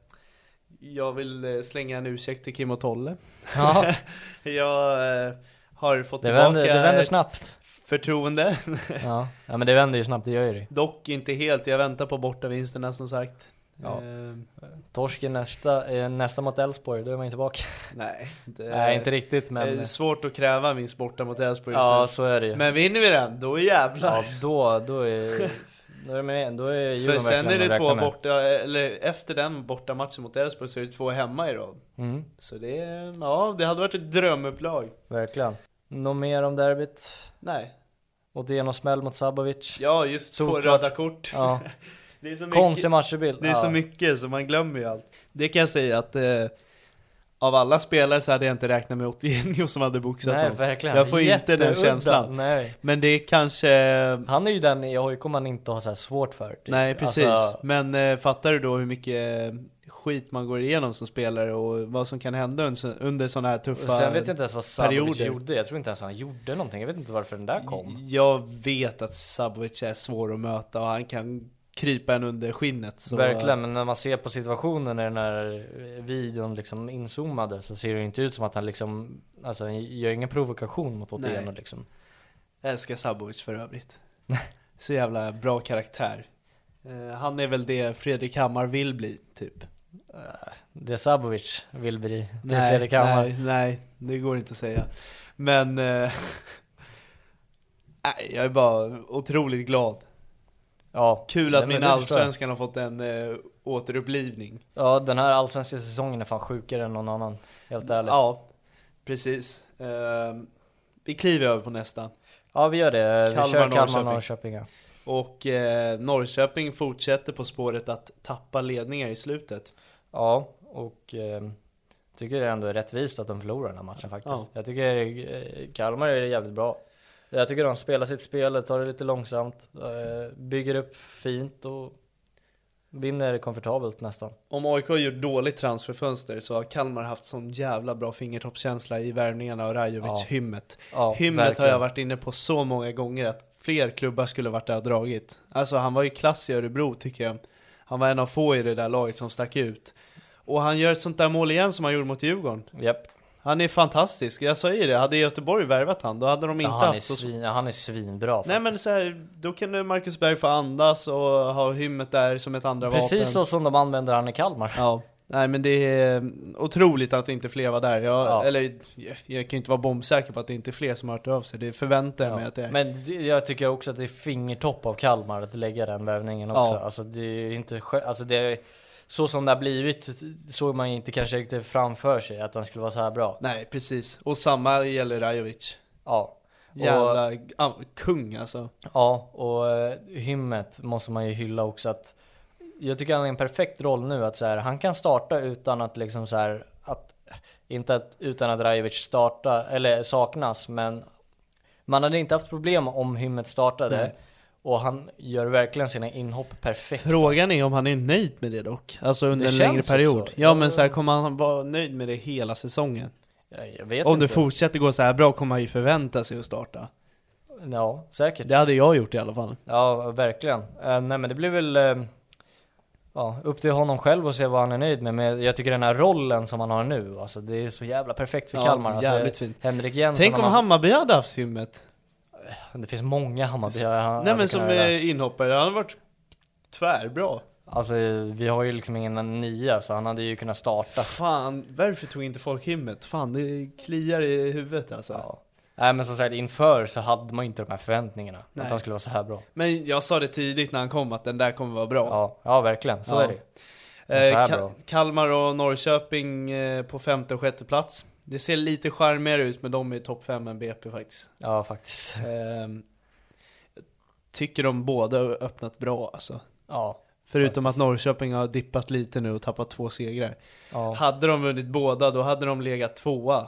Jag vill eh, slänga en ursäkt till Kim och Tolle. Ja, jag eh, har fått det tillbaka vänder, det vänder snabbt. förtroende. Ja. ja, men det vänder ju snabbt, det gör ju det. Dock inte helt. Jag väntar på bortavinsterna som sagt. Ja. Eh, Torsken nästa, eh, nästa mot Elfsborg, då är man ju tillbaka. nej. Det Nej, inte riktigt Det är men... svårt att kräva en vinst borta mot Elfsborg just Ja, nu. så är det ju. Men vinner vi den, då jävlar. Ja, då, då är... Då är, med, då är För sen är det två med. borta, eller efter den borta matchen mot Elfsborg så är det två hemma i rad. Mm, Så det, ja, det hade varit ett drömupplag. verkligen. Något mer om derbyt? Nej. Otieno smäll mot Sabovic. Ja, just två Solklart. röda kort. Ja, Det är så mycket, konstig matchbild. det är så ja. mycket så man glömmer ju allt. Det kan jag säga att eh, av alla spelare så hade jag inte räknat med Otieno som hade boxat Nej, någon. verkligen. Jag får inte den Jätteudda. känslan. Nej. Men det är kanske, Han är ju den i AIK man inte har så här svårt för. typ. nej precis. Alltså, Men eh, fattar du då hur mycket eh, skit man går igenom som spelare och vad som kan hända under, under sådana här tuffa sen vet jag inte ens vad Sabovic perioder. gjorde. Jag tror inte ens han gjorde någonting. Jag vet inte varför den där kom. Jag vet att Sabovic är svår att möta och han kan krypa en under skinnet. Så Verkligen, men när man ser på situationen när den här videon liksom inzoomade så ser det inte ut som att han liksom, alltså han gör ingen provokation mot Otieno liksom. Jag älskar Sabovic för övrigt. Så jävla bra karaktär. Eh, han är väl det Fredrik Hammar vill bli, typ. Det Sabovic vill bli, det nej, Fredrik Hammar. Nej, nej, det går inte att säga. Men... Eh, jag är bara otroligt glad. Ja, Kul att min allsvenskan har fått en eh, återupplivning. Ja, den här allsvenska säsongen är fan sjukare än någon annan, helt ärligt. Ja, precis. Eh, vi kliver över på nästa. Ja, vi gör det. Vi Kalmar, kör Kalmar, Norrköping. Norrköping. ja. Och eh, Norrköping fortsätter på spåret att tappa ledningar i slutet. Ja, och eh, Tycker det ändå är rättvist att de förlorar den här matchen faktiskt. Ja. Jag tycker eh, Kalmar är jävligt bra. Jag tycker de spelar sitt spel, tar det lite långsamt, eh, bygger upp fint och vinner komfortabelt nästan. Om AIK har gjort dåligt transferfönster så har Kalmar haft sån jävla bra fingertoppskänsla i värvningarna av Rajovic, Ja. Ja, Hymmet har jag varit inne på så många gånger att fler klubbar skulle varit där och dragit. Alltså han var ju klass i Örebro tycker jag. Han var en av få i det där laget som stack ut. Och han gör ett sånt där mål igen som han gjorde mot Djurgården. Japp. Han är fantastisk, jag sa ju det, hade Göteborg värvat han, då hade de inte Ja, han, är haft så svin, ja, han är svinbra Nej men så här, då kan Marcus Berg få andas och ha hymmet där som ett andra vapen. Precis så som de använder han i Kalmar. Ja, nej men det är otroligt att inte fler var där. Jag, Ja. Eller jag, jag kan ju inte vara bombsäker på att det inte är fler som har hört av sig. Det förväntar jag mig att det är. Men jag tycker också att det är fingertopp av Kalmar att lägga den värvningen också. Ja. Alltså det är inte alltså det är, så som det har blivit såg man inte kanske riktigt framför sig att den skulle vara så här bra. Nej precis, och samma gäller Rajovic. Ja. Och, Jävla ah, kung alltså. ja, och eh, hymmet måste man ju hylla också att jag tycker han är en perfekt roll nu att så här, han kan starta utan att liksom så här att inte att, utan att Rajovic starta eller saknas men man hade inte haft problem om hymmet startade Nej. och han gör verkligen sina inhopp perfekt. Frågan är om han är nöjd med det dock. Alltså under Det en längre period. också. Ja men så här, kommer han vara nöjd med det hela säsongen? Jag, Om inte. det fortsätter gå så här bra kommer han ju förvänta sig att starta. Ja, säkert. Det hade jag gjort i alla fall. Ja, verkligen. Eh, nej men det blir väl eh, ja, upp till honom själv att se vad han är nöjd med. Men jag tycker den här rollen som han har nu, alltså det är så jävla perfekt för Ja, Kalmar. Alltså, jävligt fint. Henrik Jensen. Tänk om han- Hammarby hade haft hymmet. Det finns många Hammarby. Nej men som göra. eh, inhoppare, han har varit tvärbra. Alltså vi har ju liksom ingen nia så han hade ju kunnat starta. Fan, varför tog inte folk hymmet? Fan, det kliar i huvudet alltså. Ja. Nej men som sagt inför så hade man ju inte de här förväntningarna. Nej. Att han skulle vara så här bra. Men jag sa det tidigt när han kom att den där kommer vara bra. Ja, ja verkligen. Så Ja. är det Men Eh, Ka- bra. Kalmar och Norrköping eh, på femte och sjätte plats. Det ser lite charmigare ut med dem i topp 5 än BP faktiskt. Ja faktiskt. Jag tycker de båda har öppnat bra alltså. Ja. Förutom Faktiskt. att Norrköping har dippat lite nu och tappat två segrar. ja. Hade de vunnit båda, då hade de legat tvåa.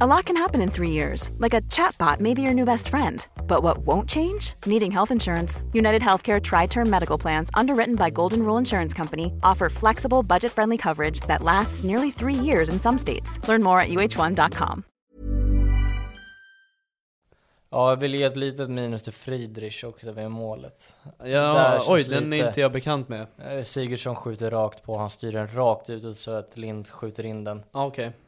A lot can happen in three years, like a chatbot may be your new best friend. But what won't change? Needing health insurance. United Healthcare Tri Term Medical Plans, underwritten by Golden Rule Insurance Company, offer flexible, budget friendly coverage that lasts nearly three years in some states. Learn more at uh1.com. Ja, jag vill ge ett litet minus till Friedrich också vid målet. Ja, oj, den är inte jag bekant med. Eh, Sigurdsson skjuter rakt på, han styr den rakt ut så att Lind skjuter in den. Okej. Så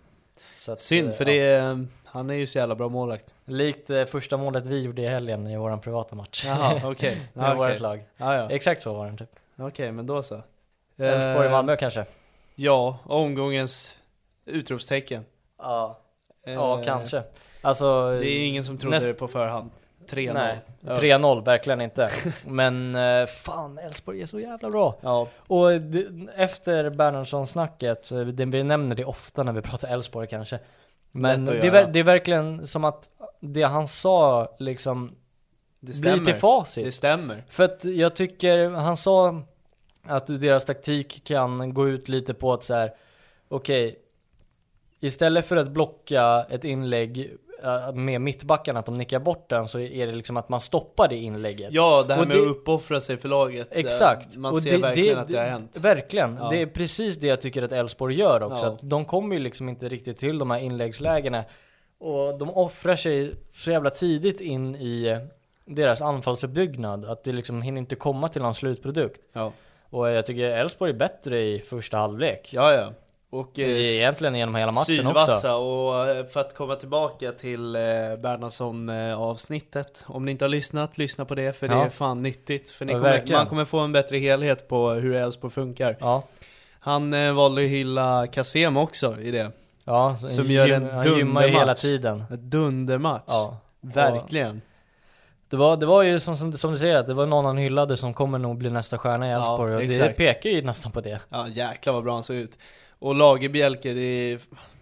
att, Synd, eh, för ja. det är, han är ju så jävla bra målvakt. Likt eh, första målet vi gjorde i helgen i våran privata match. Jaha, okej. Med Ja, vårt lag. Ja, ja. Exakt så var den typ. Okej, men då så. Elfsborg, Eh, Malmö kanske? Ja, omgångens utropstecken. Ja, ja Eh, kanske. Alltså, Det är ingen som trodde näst- det på förhand. 3-0. Nej, Ja. 3-0 verkligen inte. Men eh, fan, Elfsborg är så jävla bra. Ja, Och efter Bernhardsson-snacket, vi nämner det ofta när vi pratar Elfsborg kanske. Men det är, det är verkligen som att det han sa liksom det blir stämmer. till facit. Det stämmer. För att jag tycker, han sa att deras taktik kan gå ut lite på att så här, okej, istället för att blocka ett inlägg med mittbackarna, att de nickar bort den, så är det liksom att man stoppar det inlägget. Ja, det här Och med det- att uppoffra sig för laget. eh, Exakt. Man ser verkligen att det har hänt. Verkligen. Ja. Det är precis det jag tycker att Elfsborg gör också. Ja. Att de kommer ju liksom inte riktigt till de här inläggslägena. Och de offrar sig så jävla tidigt in i eh, deras anfallsuppbyggnad. Att det liksom hinner inte komma till någon slutprodukt. Ja, Och jag tycker Elfsborg är bättre i första halvlek. ja. ja. Och eh, Egentligen genom hela matchen sylvassa också. och eh, för att komma tillbaka till eh, Bernhardsson avsnittet Om ni inte har lyssnat, lyssna på det för det Ja. är fan nyttigt För Ja, kommer, man kommer få en bättre helhet på hur Elfsborg funkar Ja, Han valde att hylla Kasem också i det. Ja, Som gör en han gymmar ju dundermatch. hela tiden. En dundermatch. Ja. Verkligen. Det var, det var ju som, som, som du säger, det var någon han hyllade som kommer nog bli nästa stjärna i Ja, Elfsborg och det exakt. pekar ju nästan på det. Ja jäklar vad bra han såg ut. Och Lagerbielke, det är...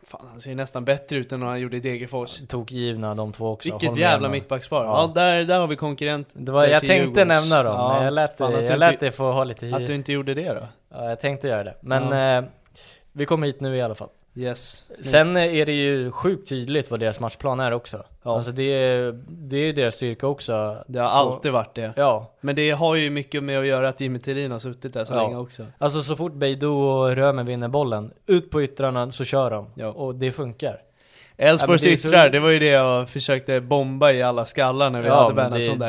Fan, han ser nästan bättre ut än vad han gjorde i Degerfors. Tokgivna de två också. Vilket med jävla mittbackspar. Ja. Ja, där, där har vi konkurrent. Det var, jag tänkte Djurgårdens. nämna dem, Ja, men jag lät, fan, jag lät inte- det få ha lite Att du inte gjorde det då? Ja, jag tänkte göra det. Men eh, vi kommer hit nu i alla fall. Yes. Sen är det ju sjukt tydligt vad deras matchplan är också. Ja. Alltså det är, det är deras styrka också. Det har Så- alltid varit det. Ja. Men det har ju mycket med att göra att Jimmy Tillin har suttit där så Ja. länge också. Alltså så fort Beidou och Römer vinner bollen, ut på yttrarna så kör de. Ja. Och det funkar. Elfsborgs Ja, är så- det var ju det jag försökte bomba i alla skallar när vi hade men Bernhardsson det-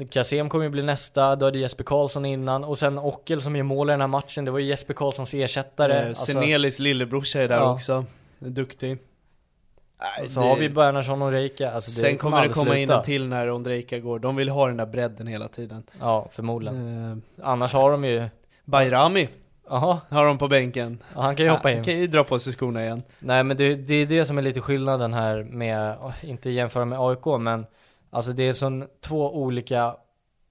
där. Kasem kommer ju bli nästa, då hade Jesper Karlsson innan och sen Ockel som gör mål i den här matchen, det var ju Jesper Karlssons ersättare. Eh, Alltså, Senelis lillebrorsa är där Ja. också. Duktig. Och så det- har vi Bernhardsson och Reika. Alltså Sen kommer det komma in sluta. en till när Ondrejka går. De vill ha den där bredden hela tiden. Ja, förmodligen. Eh, Annars har de ju, Bayrami jaha, har de på bänken. ja, han kan ju hoppa in. Han kan ju dra på sig skorna igen. Nej men det, det är det som är lite skillnaden här med, åh, inte jämföra med AIK men Alltså det är sån två olika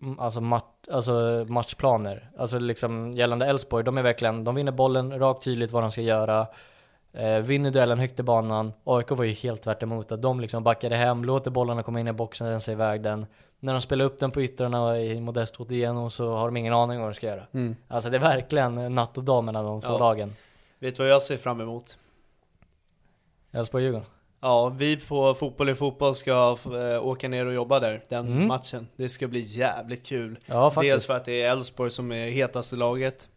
mm, Alltså, mat, alltså matchplaner Alltså liksom gällande Elfsborg, de är verkligen, de vinner bollen rakt tydligt vad de ska göra eh, Vinner duellen högt i banan AIK var ju helt tvärt emot att de liksom backade hem, låter bollarna komma in i boxen, rensa iväg den När de spelar upp den på yttrarna i Modest Otieno så har de ingen aning om vad de ska göra Mm. Alltså det är verkligen natt och dag mellan de två Ja. lagen Vet du vad jag ser fram emot? Elfsborg-Djurgården Ja, vi på Fotboll i Fotboll ska eh, åka ner och jobba där, den Mm. matchen. Det ska bli jävligt kul. Ja faktiskt Dels för att det är Elfsborg som är hetaste laget.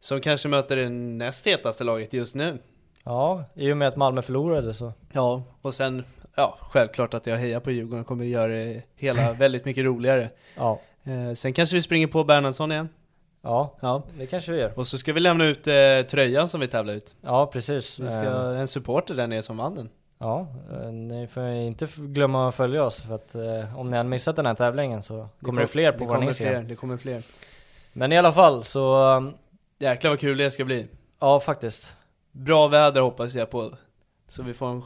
Som kanske möter det näst hetaste laget just nu. Ja, i och med att Malmö förlorade så. Ja, och sen, ja, självklart att jag hejar på Djurgården kommer göra det hela väldigt mycket roligare. Ja, Eh, sen kanske vi springer på Bernhardsson igen. ja Ja. det kanske vi gör. Och så ska vi lämna ut eh, tröjan som vi tävlar ut. Ja, precis. Vi ska, en supporter där nere som vann den. Ja, eh, ni får inte glömma att följa oss för att eh, om ni har missat den här tävlingen så kommer det, fler på det vår Instagram. Det kommer fler. Men i alla fall så, eh, Jäklar vad kul det ska bli. ja faktiskt. Bra väder hoppas jag på. Så vi får en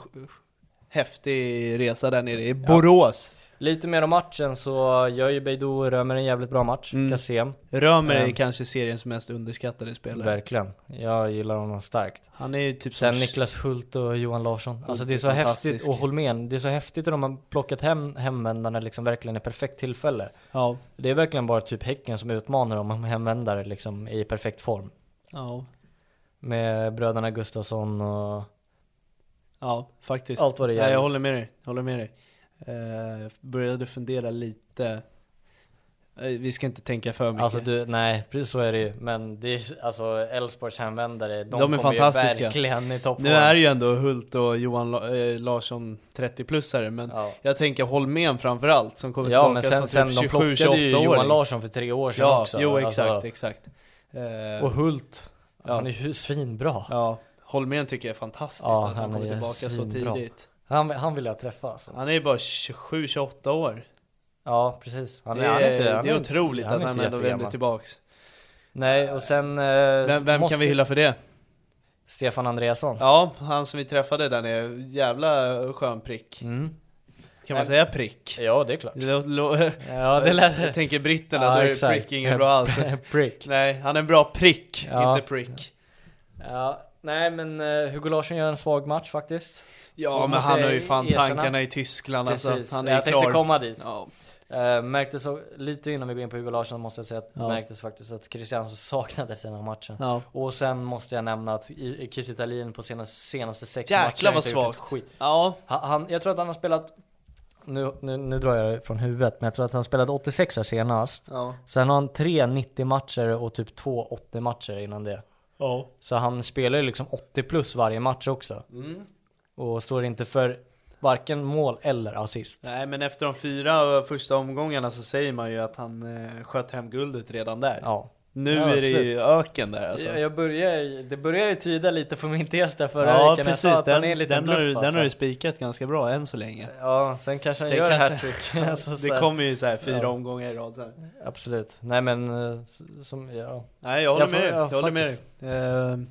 häftig resa där nere i Borås. Lite mer om matchen så gör ju Beidou och Römer en jävligt bra match. Mm. Kasem. Römer är Mm. kanske seriens mest underskattade spelare. Verkligen. Jag gillar honom starkt. Han är ju typ Sen som- Niklas Hult och Johan Larsson. Alltså det är så häftigt, och Holmén, det är så häftigt att de har plockat hem hemvändarna liksom verkligen i perfekt tillfälle. Ja. Det är verkligen bara typ Häcken som utmanar dem om hemvändare liksom i perfekt form. Ja. Med bröderna Gustafsson och... Ja, faktiskt. Allt vad det gäller. jag håller med dig. Håller med dig. Eh, började fundera lite. Eh, vi ska inte tänka för mycket. Alltså du, nej precis så är det ju. Men det är alltså Elfsborgs hemvändare, de, De är fantastiska. ju verkligen i toppform. nu är det ju ändå Hult och Johan eh, Larsson 30-plussare, men Ja, jag tänker Holmén framförallt som kommer ja tillbaka men sen, som sen typ de 27 plockade 28 ju. Johan Larsson för tre år sedan Ja, också. jo Alltså, exakt, exakt. Eh, Och Hult, Ja. han är ju svinbra. ja, Holmén tycker jag är fantastiskt Ja, att han han kommer är tillbaka så tidigt. Han, han vill jag träffa alltså. Han är ju bara 27-28 år. Ja precis. Han det han är, inte- han det är är- otroligt han att är han inte ändå vänder tillbaks. Nej och sen... Eh, Vem, vem måste- kan vi hylla för det? Stefan Andreasson. Ja, han som vi träffade där nere, jävla skön prick. Mm. Kan man säga prick? Ja det är klart. Lo, lo, Ja det lät... jag tänker britterna, Ja, då är prick inget bra alls. Prick. Nej, han är en bra prick, Ja. inte prick. Ja, nej men uh, Hugo Larsson gör en svag match faktiskt. Ja, Får men han har ju fan erkänna. tankarna i Tyskland Precis, alltså. Han är jag ju tänkte klar. komma dit. Ja. Uh, märktes lite innan vi går in på Hugo Larsson måste jag säga att Ja. märktes faktiskt att Christiansen saknades i den här matchen. ja. Och sen måste jag nämna att i- Kiese Italien på senaste, senaste sex Jäklar vad har gjort ett svagt. skit. Ja, han, jag tror att han har spelat, nu, nu, nu drar jag från huvudet, men jag tror att han spelade 86 senast. ja. Sen har han tre 90 matcher och typ två 80 matcher innan det. Ja. Så han spelar ju liksom 80 plus varje match också. Mm. Och står inte för varken mål eller assist. Nej, men efter de fyra första omgångarna så säger man ju att han eh, sköt hem guldet redan där. Ja. Nu Ja, är det ju öken där alltså. Jag, jag börjar, det börjar ju tyda lite på min tes där förra ja veckan. Jag sa precis, att han den, är lite den, har, bluff, den alltså. har du spikat ganska bra än så länge. Ja, sen kanske han Sen gör kanske- hattrick. alltså, så Det kommer ju så här fyra Ja. omgångar i rad sen. Absolut. Nej men, eh, som, ja. Nej jag håller Jag får- med dig, ja, jag håller med dig. faktiskt. Ehm,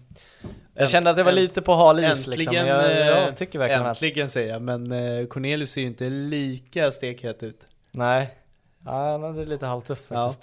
Jag kände att det var lite på hal is liksom. men Jag, eh, jag tycker verkligen att, äntligen säger jag, men Cornelius ser ju inte lika stekhet ut. nej. Ja, han hade lite halvtufft Ja.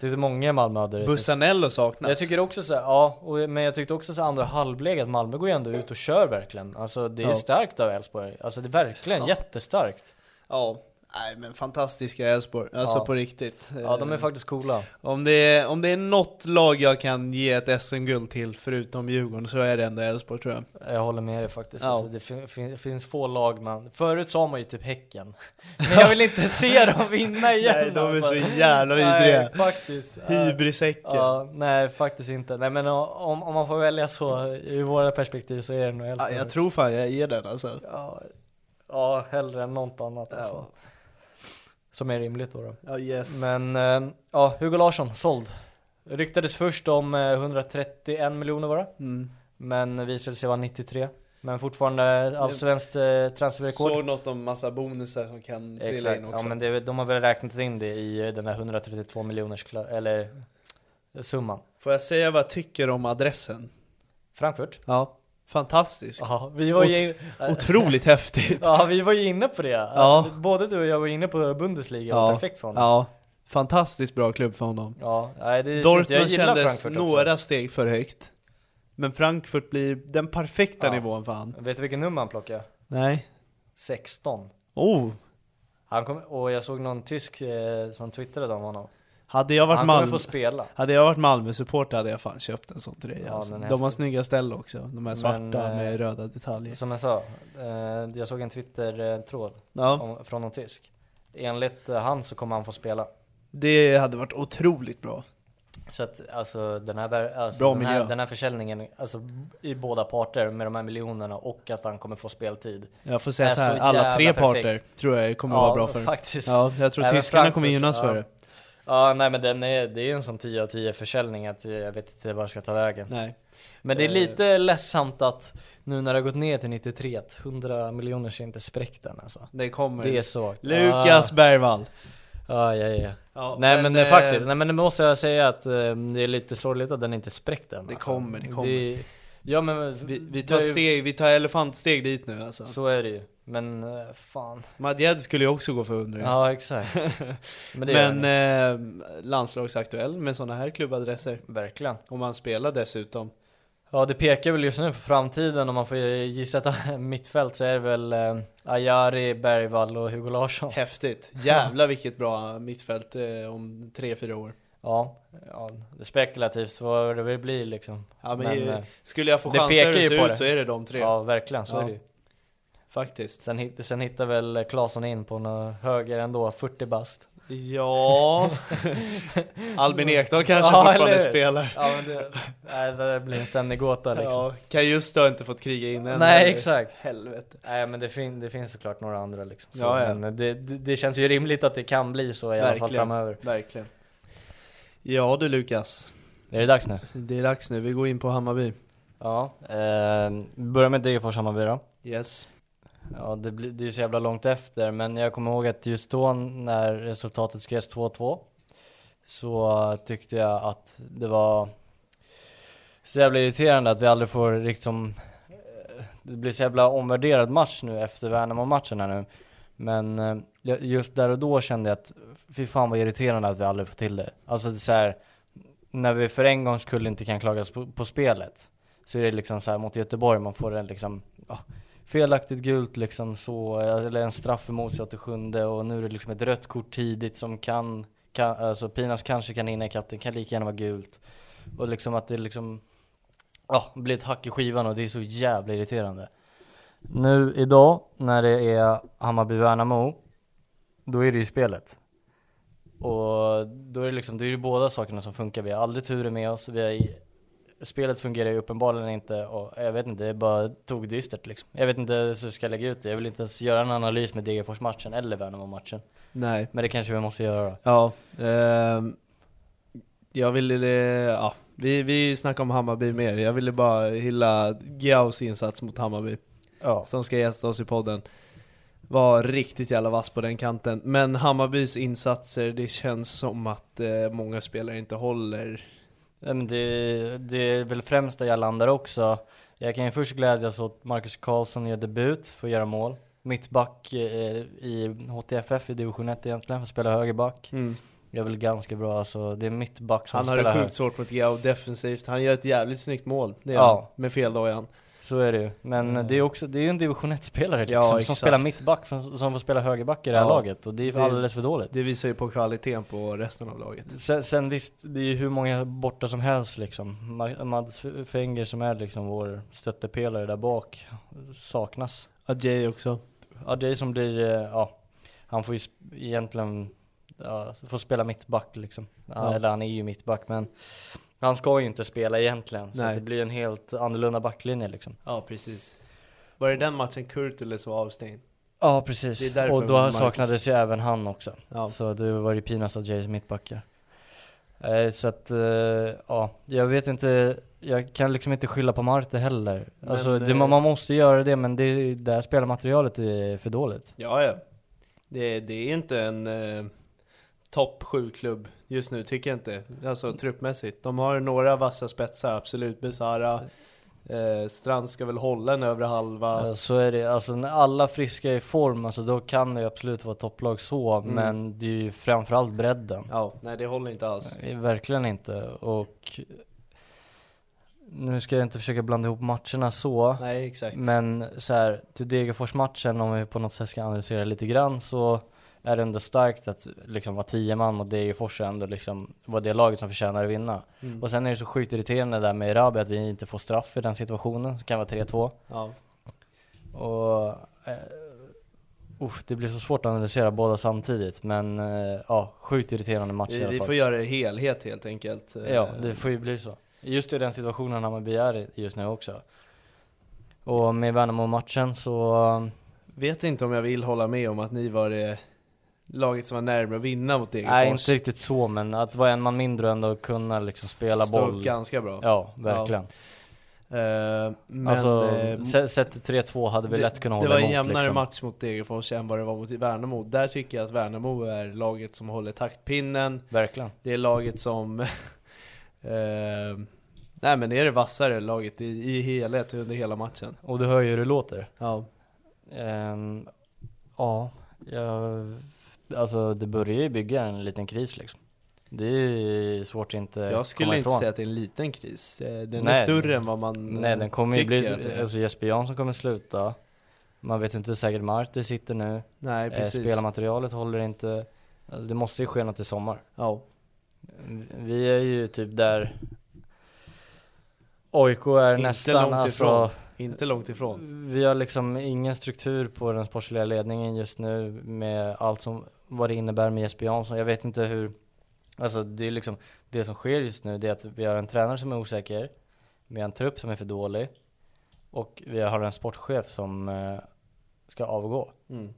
Tyckte många i Malmö hade det. Bussanello saknas. Jag tycker också så här, ja, och, men jag tyckte också så här, andra halvlek att Malmö går ju ändå ut och kör verkligen. Alltså det är Ja. starkt av Elfsborg. Alltså det är verkligen Ja. jättestarkt. Ja, nej men fantastiska Elfsborg, alltså Ja. på riktigt. Ja, de är Eh, faktiskt coola. Om det, är, om det är något lag jag kan ge ett SM-guld till förutom Djurgården så är det ändå Elfsborg tror jag. Jag håller med dig faktiskt. Ja. Alltså, det fin- fin- finns få lag man... Förut sa man ju typ Häcken. Men jag vill inte se dem vinna igen. Nej, de är alltså. så jävla vidriga. Nej, faktiskt. Hybrisäcken. Ja, nej faktiskt inte. Nej men om, om man får välja så, i våra perspektiv så är det nog Ja, Elfsborg. jag tror fan jag ger den alltså. Ja, ja hellre än något annat alltså. Som är rimligt då. då. Ja, yes. Men eh, ja, Hugo Larsson, såld. Ryktades först om eh, 131 miljoner var det. Mm. Men visade sig vara 93. Men fortfarande allsvenskt eh, transferrekord. Såg något om massa bonusar som kan trilla Exakt, in också. ja men det, de har väl räknat in det i eh, den här 132 miljoners eller eh, summan. Får jag säga vad jag tycker om adressen? Frankfurt? Ja, fantastiskt. Ja, vi var ju... Otroligt häftigt. Ja, vi var ju inne på det. Ja. Både du och jag var inne på Bundesliga, Ja. perfekt för honom. Ja, fantastiskt bra klubb för honom. Ja, nej, det. Dortmund kändes några steg för högt. Men Frankfurt blir den perfekta Ja. nivån för han. Vet du vilken nummer han plockade? Nej. 16. Oh, Han kom, och jag såg någon tysk eh, som twittrade om honom. Hade jag varit Malmö, hade jag varit Malmö-supporter hade jag fan köpt en sån dig Ja, alltså. De har snygga ställ också, de här svarta Men, eh, med röda detaljer. Som jag sa, eh, jag såg en Twitter-tråd Ja, från någon tysk. Enligt eh, han så kommer han få spela. det hade varit otroligt bra. Så att alltså den här, alltså, Bra den, här, miljö. den här försäljningen, alltså i båda parter med de här miljonerna och att han kommer få speltid. Jag får säga så här, alla tre perfekt. parter tror jag kommer vara bra för. faktiskt. Ja, jag tror Även tyskarna kommer gynnas ja. för det. Ja, nej men den är, det är en sån 10 av 10 försäljning att jag vet inte vad jag ska ta vägen. Nej. Men det är Eh. lite ledsamt att nu när det har gått ner till 93, att 100 miljoner ser inte spräckt än alltså. Det kommer. Det är så. Lukas Bergvall. Ja, ja, ja. Ja, nej men, eh, faktiskt, nej men det måste jag säga att eh, det är lite sorgligt att den inte är spräckt än Det alltså. kommer, det kommer. Ja men Vi, vi tar steg, vi tar elefantsteg dit nu alltså. Så är det ju. Men eh, fan. Madjed skulle ju också gå för 100 Ja exakt. Men Men eh, landslagsaktuell med sådana här klubbadresser. Verkligen. Om man spelar dessutom. Ja det pekar väl just nu på framtiden om man får gissa ett mittfält så är det väl eh, Ajari, Bergvall och Hugo Larsson. Häftigt. Jävlar vilket bra mittfält eh, om 3-4 år. Ja, ja, det är spekulativt vad det vill bli liksom. Ja, men, Men, eh, eh, skulle jag få pekar hur det ju ser ut så är det de tre. Ja verkligen, så Ja. är det ju. Faktiskt. Sen, sen hittar väl Claesson in på något höger ändå, 40 bast. Ja. Albin Ekdal kanske Ja, fortfarande eller spelar. Ja men det, nej, det blir en ständig gåta liksom. Ja, Kajusta har inte fått kriga in än. Nej exakt. Helvete. Nej men det, fin, det finns såklart några andra liksom. Så, Ja, ja. Men det, det, det känns ju rimligt att det kan bli så i alla fall framöver. Verkligen. Ja du Lukas. Är det dags nu? Det är dags nu, vi går in på Hammarby. Ja, eh, vi börjar med Degerfors Hammarby då. Yes. Ja, det, blir, det är ju så jävla långt efter, men jag kommer ihåg att just då när resultatet skrevs 2-2 så tyckte jag att det var så jävla irriterande att vi aldrig får liksom det blir så jävla omvärderad match nu efter Värnamo-matchen här nu. Men eh, just där och då kände jag att fy fan vad irriterande att vi aldrig får till det. Alltså det är så här, när vi för en gångs skull inte kan klagas på, på spelet så är det liksom så här mot Göteborg man får en liksom ja, felaktigt gult liksom så, eller en straff emot sig 87 och nu är det liksom ett rött kort tidigt som kan, kan alltså Pinas kanske kan hinna ikapp, det kan lika gärna vara gult. Och liksom att det liksom, ja, blir ett hack i skivan och det är så jävla irriterande. Nu idag, när det är Hammarby-Värnamo, då är det ju spelet. Och då är det liksom, det är ju båda sakerna som funkar. Vi har aldrig turen med oss, vi har spelet fungerar ju uppenbarligen inte och jag vet inte, det är bara tokdystert liksom. Jag vet inte hur jag ska lägga ut det, jag vill inte ens göra en analys med Degerfors-matchen eller Värnamo-matchen. Nej. Men det kanske vi måste göra. Ja. ehm, Jag ville, ja, vi, vi snackar om Hammarby mer. Jag ville bara hylla Giaus insats mot Hammarby. Ja. Som ska gästa oss i podden. Var riktigt jävla vass på den kanten. Men Hammarbys insatser, det känns som att eh, många spelare inte håller. Ja, men det, det är väl främst där jag landar också. Jag kan ju först glädjas åt Marcus Karlsson gör debut för att göra mål. Mittback eh, i HTFF i division 1 egentligen, för att spela högerback. Mm. Jag är väl ganska bra, alltså det är mittback som Han har spelar det höger. sjukt svårt mot Giao defensivt. Han gör ett jävligt snyggt mål. Det gör Ja. han. Med feldojan. Så är det ju. Men Mm. det är också, det är ju en division 1-spelare liksom, Ja, som exakt. spelar mittback, som, får spela högerback i det här Ja. laget. Och det är Det- alldeles för dåligt. Det visar ju på kvaliteten på resten av laget. Sen, sen visst, det är ju hur många borta som helst liksom. Ma- Mads Fenger som är liksom vår stöttepelare där bak saknas. Adjei också. Är som blir, eh, ja, han får ju egentligen, ja, får spela mittback liksom. Ja. Eller han är ju mittback men han ska ju inte spela egentligen. Så Nej. det blir en helt annorlunda backlinje liksom. Ja, precis. Var det den matchen Kurtulus var avstängd? Ja precis, och då Marcus- saknades ju även han också. Ja. Så det var ju Pinas och Jays mittbackar. Eh, så att, eh, ja, jag vet inte, jag kan liksom inte skylla på Marte heller. Men, alltså det, eh, man, man måste göra det men det, det här spelarmaterialet är för dåligt. Ja, ja. Det, det är inte en eh, topp 7-klubb just nu, tycker jag inte. Alltså truppmässigt. De har några vassa spetsar, absolut. Besara, eh, Strand ska väl hålla en övre halva. Ja, Så är det, alltså när alla friska är i form, alltså då kan det ju absolut vara topplag så, Mm. men det är ju framförallt bredden. Ja, nej det håller inte alls. Eh, Verkligen inte, och nu ska jag inte försöka blanda ihop matcherna så, Nej, exakt. men så här, till Degerfors-matchen, om vi på något sätt ska analysera lite grann, så är det ändå starkt att liksom vara tio man mot Degerfors och ändå liksom var det laget som förtjänar att vinna. Mm. Och sen är det så sjukt irriterande där med Erabi att vi inte får straff i den situationen, det kan vara 3-2. Ja. Och eh, uff, det blir så svårt att analysera båda samtidigt men eh, ja, sjukt irriterande match i Vi, vi får göra det helhet helt enkelt. Ja, det får ju bli så. Just i den situationen Hammarby är i just nu också. Och med Värnamo-matchen så, Vet inte om jag vill hålla med om att ni var det laget som var närmare att vinna mot Degerfors. nej inte riktigt så men att vara en man mindre och ändå kunna liksom spela Stod boll. ganska bra. Ja, verkligen. Eh, men, alltså, sett till 3-2 hade vi lätt kunnat det hålla var en emot jämnare liksom. match mot Degerfors än vad det var mot Värnamo. Där tycker jag att Värnamo är laget som håller taktpinnen. Verkligen. Det är laget som... eh, nej men det är det vassare laget i, i helhet under hela matchen. Och du hör ju hur det låter. Ja. Ehm, ja, jag, alltså det börjar ju bygga en liten kris liksom. Det är svårt att inte Jag skulle inte säga att det är en liten kris. Eh, Den är Nej. större än vad man Nej eh, den kommer ju bli, är. alltså Jesper Jansson kommer sluta. Man vet inte hur säkert Marti sitter nu. Nej Eh, precis. spelarmaterialet håller inte. Alltså, det måste ju ske något i sommar. Ja. Vi är ju typ där AIK är Inte nästan långt alltså ifrån. Inte långt ifrån. Vi har liksom ingen struktur på den sportsliga ledningen just nu med allt som, vad det innebär med Jesper Jansson. Jag vet inte hur, alltså det är liksom, det som sker just nu det är att vi har en tränare som är osäker, vi har en trupp som är för dålig och vi har en sportchef som eh, ska avgå. Mm.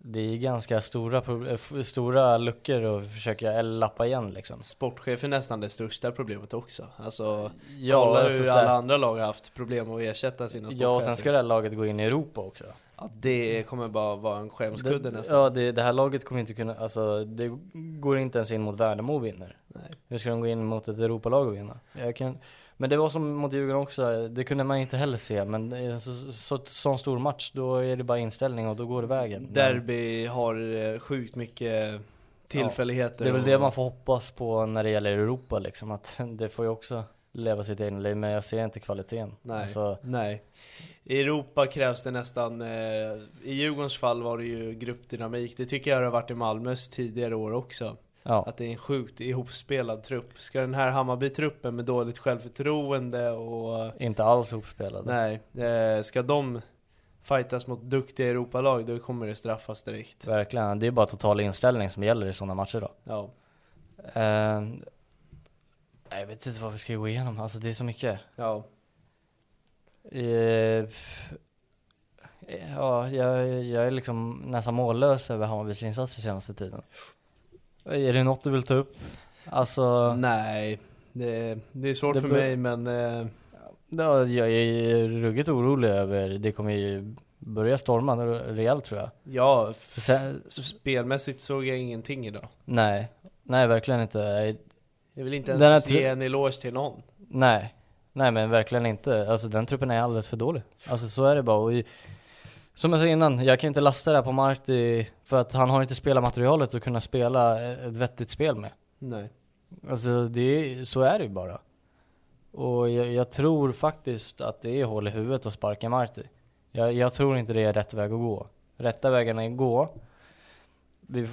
Det är ganska stora, eh, stora luckor att försöka lappa igen liksom. Sportchef är nästan det största problemet också. Alltså, Ja, kolla alltså hur så här- alla andra lag har haft problem att ersätta sina sportchefer. Ja, och sen ska det här laget gå in i Europa också. Ja, det kommer bara vara en skämskudde nästan. Ja, det, det här laget kommer inte kunna, alltså det går inte ens in mot Värnamo och vinner. Nej. Hur ska de gå in mot ett Europalag och vinna? Jag kan, men det var som mot Djurgården också, det kunde man inte heller se. Men en så, så, sån stor match, då är det bara inställning och då går det vägen. Men Derby har eh, sjukt mycket tillfälligheter. det är väl och- det man får hoppas på när det gäller Europa liksom, att det får ju också leva sitt egna liv, men jag ser inte kvaliteten. Nej, Alltså, nej. I Europa krävs det nästan, eh, i Djurgårdens fall var det ju gruppdynamik. Det tycker jag det har varit i Malmös tidigare år också. ja. Att det är en sjukt ihopspelad trupp. Ska den här Hammarby-truppen med dåligt självförtroende och Inte alls ihopspelade. Nej, eh, ska de fightas mot duktiga Europalag då kommer det straffas direkt. Verkligen, det är bara total inställning som gäller i sådana matcher då. Ja. Eh, jag vet inte vad vi ska gå igenom, alltså det är så mycket. Ja. F- ja, jag, jag är liksom nästan mållös över Hammarbys insatser senaste tiden. Är det något du vill ta upp? Alltså, Nej, det, det är svårt Det för mig men eh, ja, jag är ruggigt orolig över, det kommer ju börja storma rejält tror jag. ja, sen, spelmässigt såg jag ingenting idag. nej, nej verkligen inte. Jag vill inte ens ge en eloge till någon. Nej, nej men verkligen inte. Alltså den truppen är alldeles för dålig. Alltså så är det bara. Och i, som jag sa innan, jag kan inte lasta det här på Marti för att han har inte spelarmaterialet att kunna spela ett vettigt spel med. Nej. Alltså det, så är det ju bara. Och jag, jag tror faktiskt att det är hål i huvudet att sparka Marti. Jag, jag tror inte det är rätt väg att gå. Rätta vägen är att gå. Vi,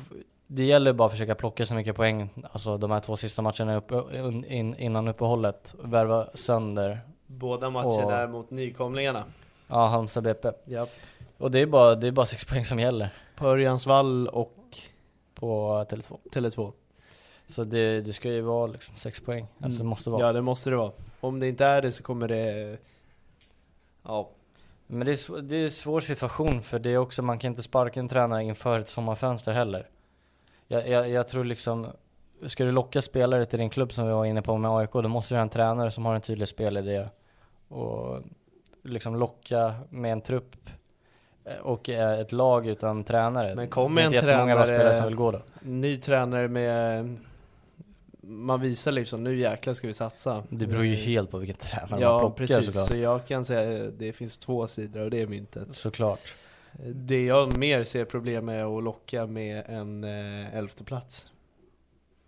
det gäller bara att försöka plocka så mycket poäng, alltså de här två sista matcherna upp, in, in, innan uppehållet. Värva sönder, Båda matcherna Och- mot nykomlingarna. ja Halmstad BP. Japp. Och det är bara, det är bara sex poäng som gäller På Örjansvall och på Tele2. Tele2. Så det, det ska ju vara liksom sex poäng. Alltså det måste vara. Ja det måste det vara. Om det inte är det så kommer det... Ja. Men det är, det är en svår situation för det är också, man kan inte sparka en tränare inför ett sommarfönster heller. Jag, jag, jag tror liksom, ska du locka spelare till din klubb som vi var inne på med AIK, då måste du ha en tränare som har en tydlig spelidé. Och liksom locka med en trupp eh, och eh, ett lag utan tränare. Men kommer en tränare- spelare som vill gå då. Ny tränare med... Man visar liksom, nu jäklar ska vi satsa. Det beror ju helt på vilken tränare man Ja plockar precis, såklart. så jag kan säga det finns två sidor och det är myntet. Såklart. Det jag mer ser problem med är att locka med en eh, elfte plats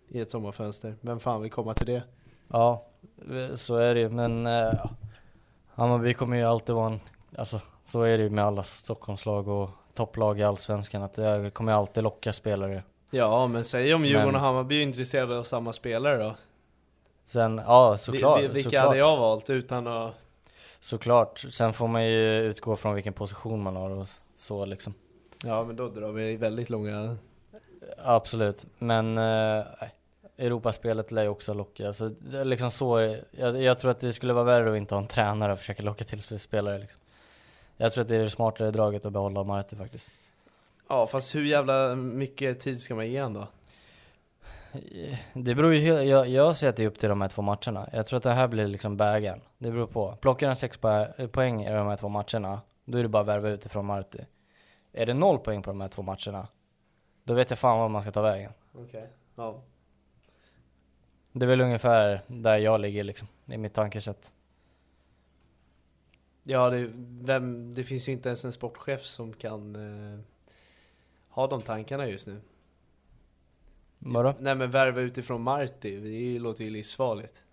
i ett sommarfönster. Vem fan vill komma till det? Ja, så är det ju, men eh. Hammarby kommer ju alltid vara en, alltså så är det ju med alla Stockholmslag och topplag i Allsvenskan, att det kommer alltid locka spelare. Ja, men säg om Djurgården Men- och Hammarby är intresserade av samma spelare då? Sen, ja såklart, vi- Vilka såklart, hade jag valt utan att... såklart. Sen får man ju utgå från vilken position man har och så liksom. Ja, men då drar vi väldigt långa... Absolut, men eh. Europaspelet lär ju också locka, så liksom så, jag, jag tror att det skulle vara värre att inte ha en tränare och försöka locka till spelare liksom. Jag tror att det är det smartare draget att behålla Marti faktiskt. Ja, fast hur jävla mycket tid ska man ge han då? Det beror ju jag, jag ser att det är upp till de här två matcherna. Jag tror att det här blir liksom bägaren. Det beror på. Plockar han sex po- poäng i de här två matcherna, då är det bara att värva utifrån Marti. Är det noll poäng på de här två matcherna, då vet jag fan var man ska ta vägen. Okej. Ja. Det är väl ungefär där jag ligger liksom, i mitt tankesätt. Ja, det, vem, det finns ju inte ens en sportchef som kan eh, ha de tankarna just nu. Vadå? Nej men värva utifrån Marti, det låter ju livsfarligt.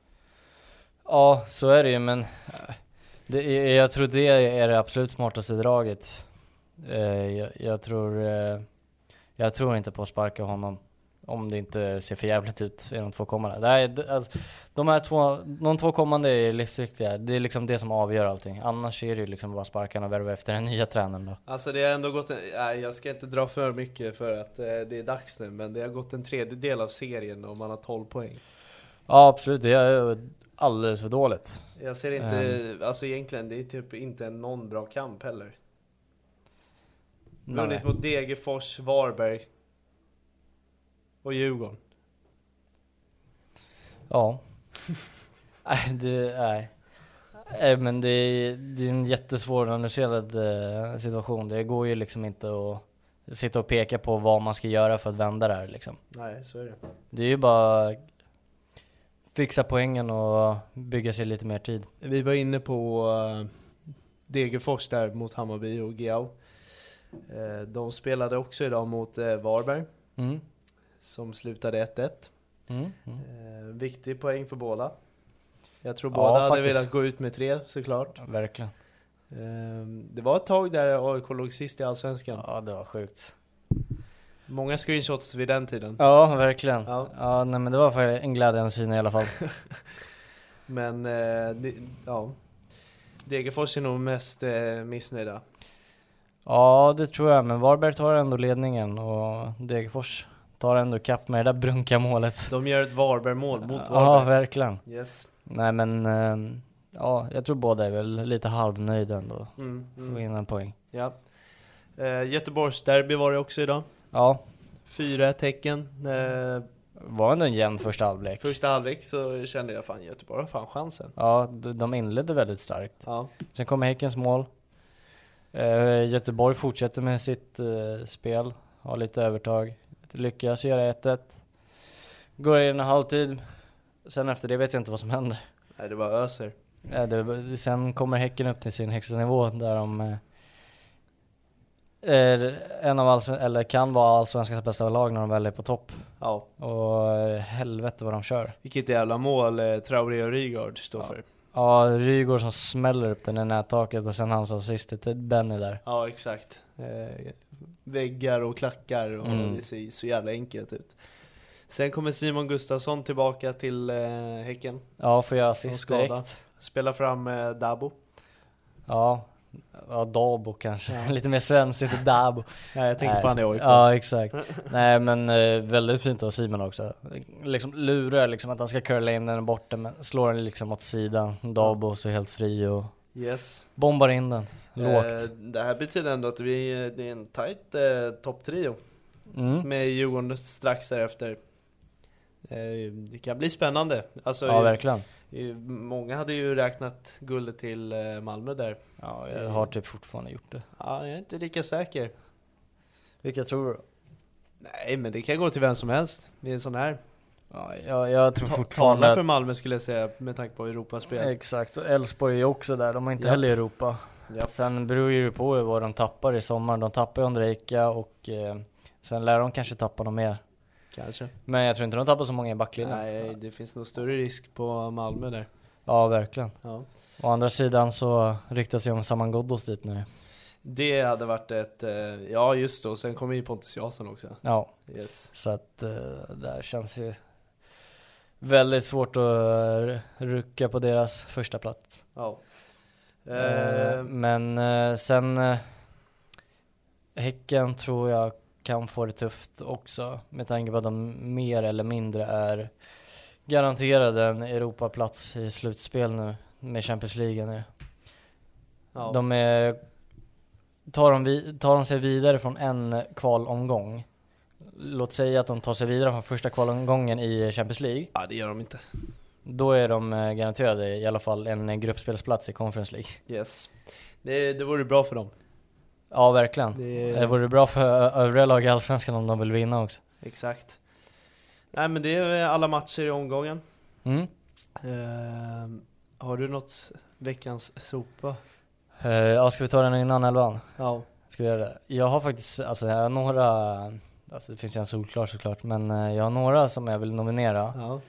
Ja, så är det ju, men eh, det, jag tror det är det absolut smartaste draget. Eh, jag, jag tror, eh, jag tror inte på att sparka honom om det inte ser för jävligt ut i de två kommande. Det här alltså, de här två, de två kommande är livsviktiga. Det är liksom det som avgör allting. Annars är det ju liksom bara sparka och värva efter den nya tränaren då. Alltså det har ändå gått en, nej jag ska inte dra för mycket för att eh, det är dags nu, men det har gått en tredjedel av serien och man har 12 poäng. Ja absolut, det är alldeles för dåligt. Jag ser inte, alltså egentligen, det är typ inte någon bra kamp heller. Vunnit mot Degerfors, Varberg och Djurgården. Ja. nej, det, nej. Nej men det är, det är en jättesvår analyserad eh, situation. Det går ju liksom inte att sitta och peka på vad man ska göra för att vända det här liksom. Nej, så är det. Det är ju bara fixa poängen och bygga sig lite mer tid. Vi var inne på uh, Degerfors där mot Hammarby och Giao. Eh, de spelade också idag mot eh, Varberg, Mm. som slutade 1-1. Mm. Mm. Eh, viktig poäng för båda. Jag tror Ja, båda hade faktiskt. velat gå ut med tre såklart. Verkligen. Eh, det var ett tag där AIK låg sist i Allsvenskan. Ja det var sjukt. Många screenshots vid den tiden. Ja verkligen. Ja. Ja, nej men det var för en glädjens syn i alla fall. Men eh, det, ja, Degerfors är nog mest eh, missnöjda. Ja det tror jag, men Varberg tar ändå ledningen och Degerfors tar ändå kapp med det där brunka målet. De gör ett Varberg-mål mot Ja Varberg. verkligen. Yes. Nej men, ehm, ja jag tror båda är väl lite halvnöjda ändå. Mm, Få mm. in en poäng. Ja. Eh, Göteborgs derby var det också idag. Ja, Fyra tecken. Eh, var ändå en jämn första halvlek. Första halvlek så kände jag fan Göteborg har fan chansen. Ja, de de inledde väldigt starkt. Ja. Sen kommer Häckens mål. Eh, Göteborg fortsätter med sitt eh, spel, har lite övertag. Lyckas göra 1-1. Går in i halvtid. Sen efter det vet jag inte vad som händer. Nej, det var Öser. Det, sen kommer Häcken upp till sin högsta nivå där de är en av allsven- eller kan vara allsvenskans bästa lag när de väl är på topp. Ja. Och eh, helvete vad de kör. Vilket jävla mål eh, Traoré och Rygaard står Ja. för. Ja, Rygaard som smäller upp den i nättaket och sen hans assist till Benny där. Ja, exakt. Eh, väggar och klackar och Mm. det ser så jävla enkelt ut. Sen kommer Simon Gustafsson tillbaka till eh, Häcken. Ja, får jag Från assist direkt. Spelar fram eh, Dabo. Ja, ja Dabo kanske. Lite mer svenskt, inte Dabo. Nej, jag tänkte Nej. på han i AIK. Ja, exakt. Nej, men eh, väldigt fint av Simon också. Liksom lurar liksom att han ska curla in den borta, men slår den liksom åt sidan. Dabo så helt fri och Yes. bombar in den. Lågt. Eh, det här betyder ändå att vi, det är en tight eh, topptrio. Mm. Med Djurgården strax därefter. Eh, det kan bli spännande. Alltså, Ja, verkligen. Eh, Många hade ju räknat guldet till eh, Malmö där. Ja, jag har typ fortfarande gjort det. Ja, jag är inte lika säker. Vilka tror du? Nej, men det kan gå till vem som helst. Det är en sån här. Ja, jag, jag tror Ta, fortfarande tala för Malmö skulle jag säga med tanke på Europaspel. Exakt, och Elfsborg är ju också där. De har inte Ja. heller Europa. Ja. Sen beror ju det på vad de tappar i sommar. De tappar ju Ondrejka och eh, sen lär de kanske tappa dem mer. Kanske. Men jag tror inte de tappar så många i backlinjen. Nej, det finns nog större risk på Malmö där. Ja, verkligen. Ja. Å andra sidan så ryktas ju om Saman Ghoddos dit nu. Det hade varit ett, eh, ja just det, och sen kommer ju Pontus Jansson också. Ja, Yes. så att eh, där känns ju väldigt svårt att eh, rucka på deras första plats. Ja. Men sen Häcken tror jag kan få det tufft också med tanke på att de mer eller mindre är garanterade en Europaplats i slutspel nu med Champions League nu. ja. De är, tar, de vi, tar de sig vidare från en kvalomgång, låt säga att de tar sig vidare från första kvalomgången i Champions League, ja, det gör de inte. då är de eh, garanterade i alla fall en gruppspelsplats i Conference League. Yes. Det, det vore bra för dem. Ja, verkligen. Det, Det vore bra för övriga lag i Allsvenskan om de vill vinna också. Exakt. Nej men det är alla matcher i omgången. Mm. Eh, har du något veckans sopa? Eh, ja, ska vi ta den innan elvan? Ja. Ska vi göra det? Jag har faktiskt, alltså jag har några, alltså det finns ju en solklar såklart, men eh, jag har några som jag vill nominera. Ja.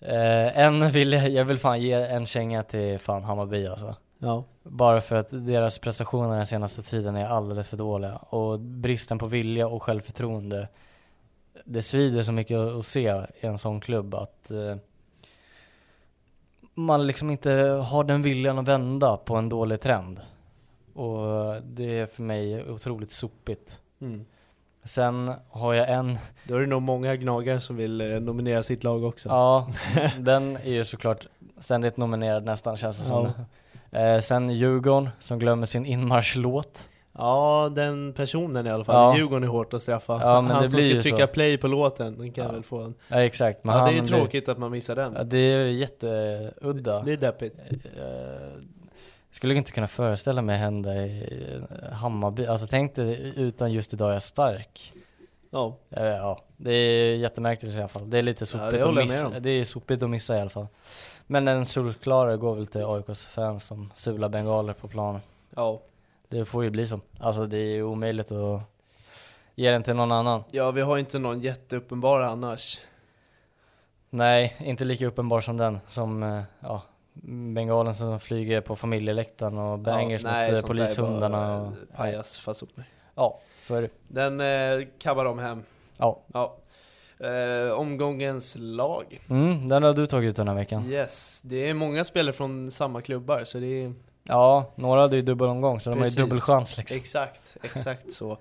Eh, en vill jag, jag vill fan ge en känga till fan Hammarby alltså. Ja. Bara för att deras prestationer den senaste tiden är alldeles för dåliga. Och bristen på vilja och självförtroende. Det svider så mycket att se i en sån klubb att eh, man liksom inte har den viljan att vända på en dålig trend. Och det är för mig otroligt sopigt. Mm. Sen har jag en Då är det nog många gnagare som vill eh, nominera sitt lag också. Ja, den är ju såklart ständigt nominerad nästan känns det som. Eh, sen Djurgården som glömmer sin inmarschlåt. Ja, den personen i alla fall. Ja. Djurgården är hårt att straffa. Ja, Han som blir ska trycka så. play på låten, den kan Ja. väl få en... Ja exakt. Men Ja, det är blir- tråkigt att man missar den. Ja, det är jätteudda. Det är deppigt. Eh, Jag skulle inte kunna föreställa mig hända i eh, Hammarby. Alltså tänk dig utan just idag är jag stark. Ja. Eh, Ja, det är jättemärkligt i alla fall. Det är lite Ja, sopigt det att jag missa. Det är sopigt att missa i alla fall. Men den solklara går väl till AIKs fans som sular bengaler på planen. Ja. Det får ju bli så. Alltså det är ju omöjligt att ge den till någon annan. Ja, vi har inte någon jätteuppenbar annars. Nej, inte lika uppenbar som den. Som, eh, ja, bengalen som flyger på familjeläktaren och bangers ja, nej, mot eh, polishundarna. Och, Pajasfasoner. ja, så är det. Den eh, kabbar de hem. Ja. Ja. Eh, omgångens lag. Mm, den har du tagit ut den här veckan. Yes, det är många spelare från samma klubbar så det är Ja, några hade ju dubbelomgång så de Precis. har ju dubbelchans liksom. exakt, exakt så.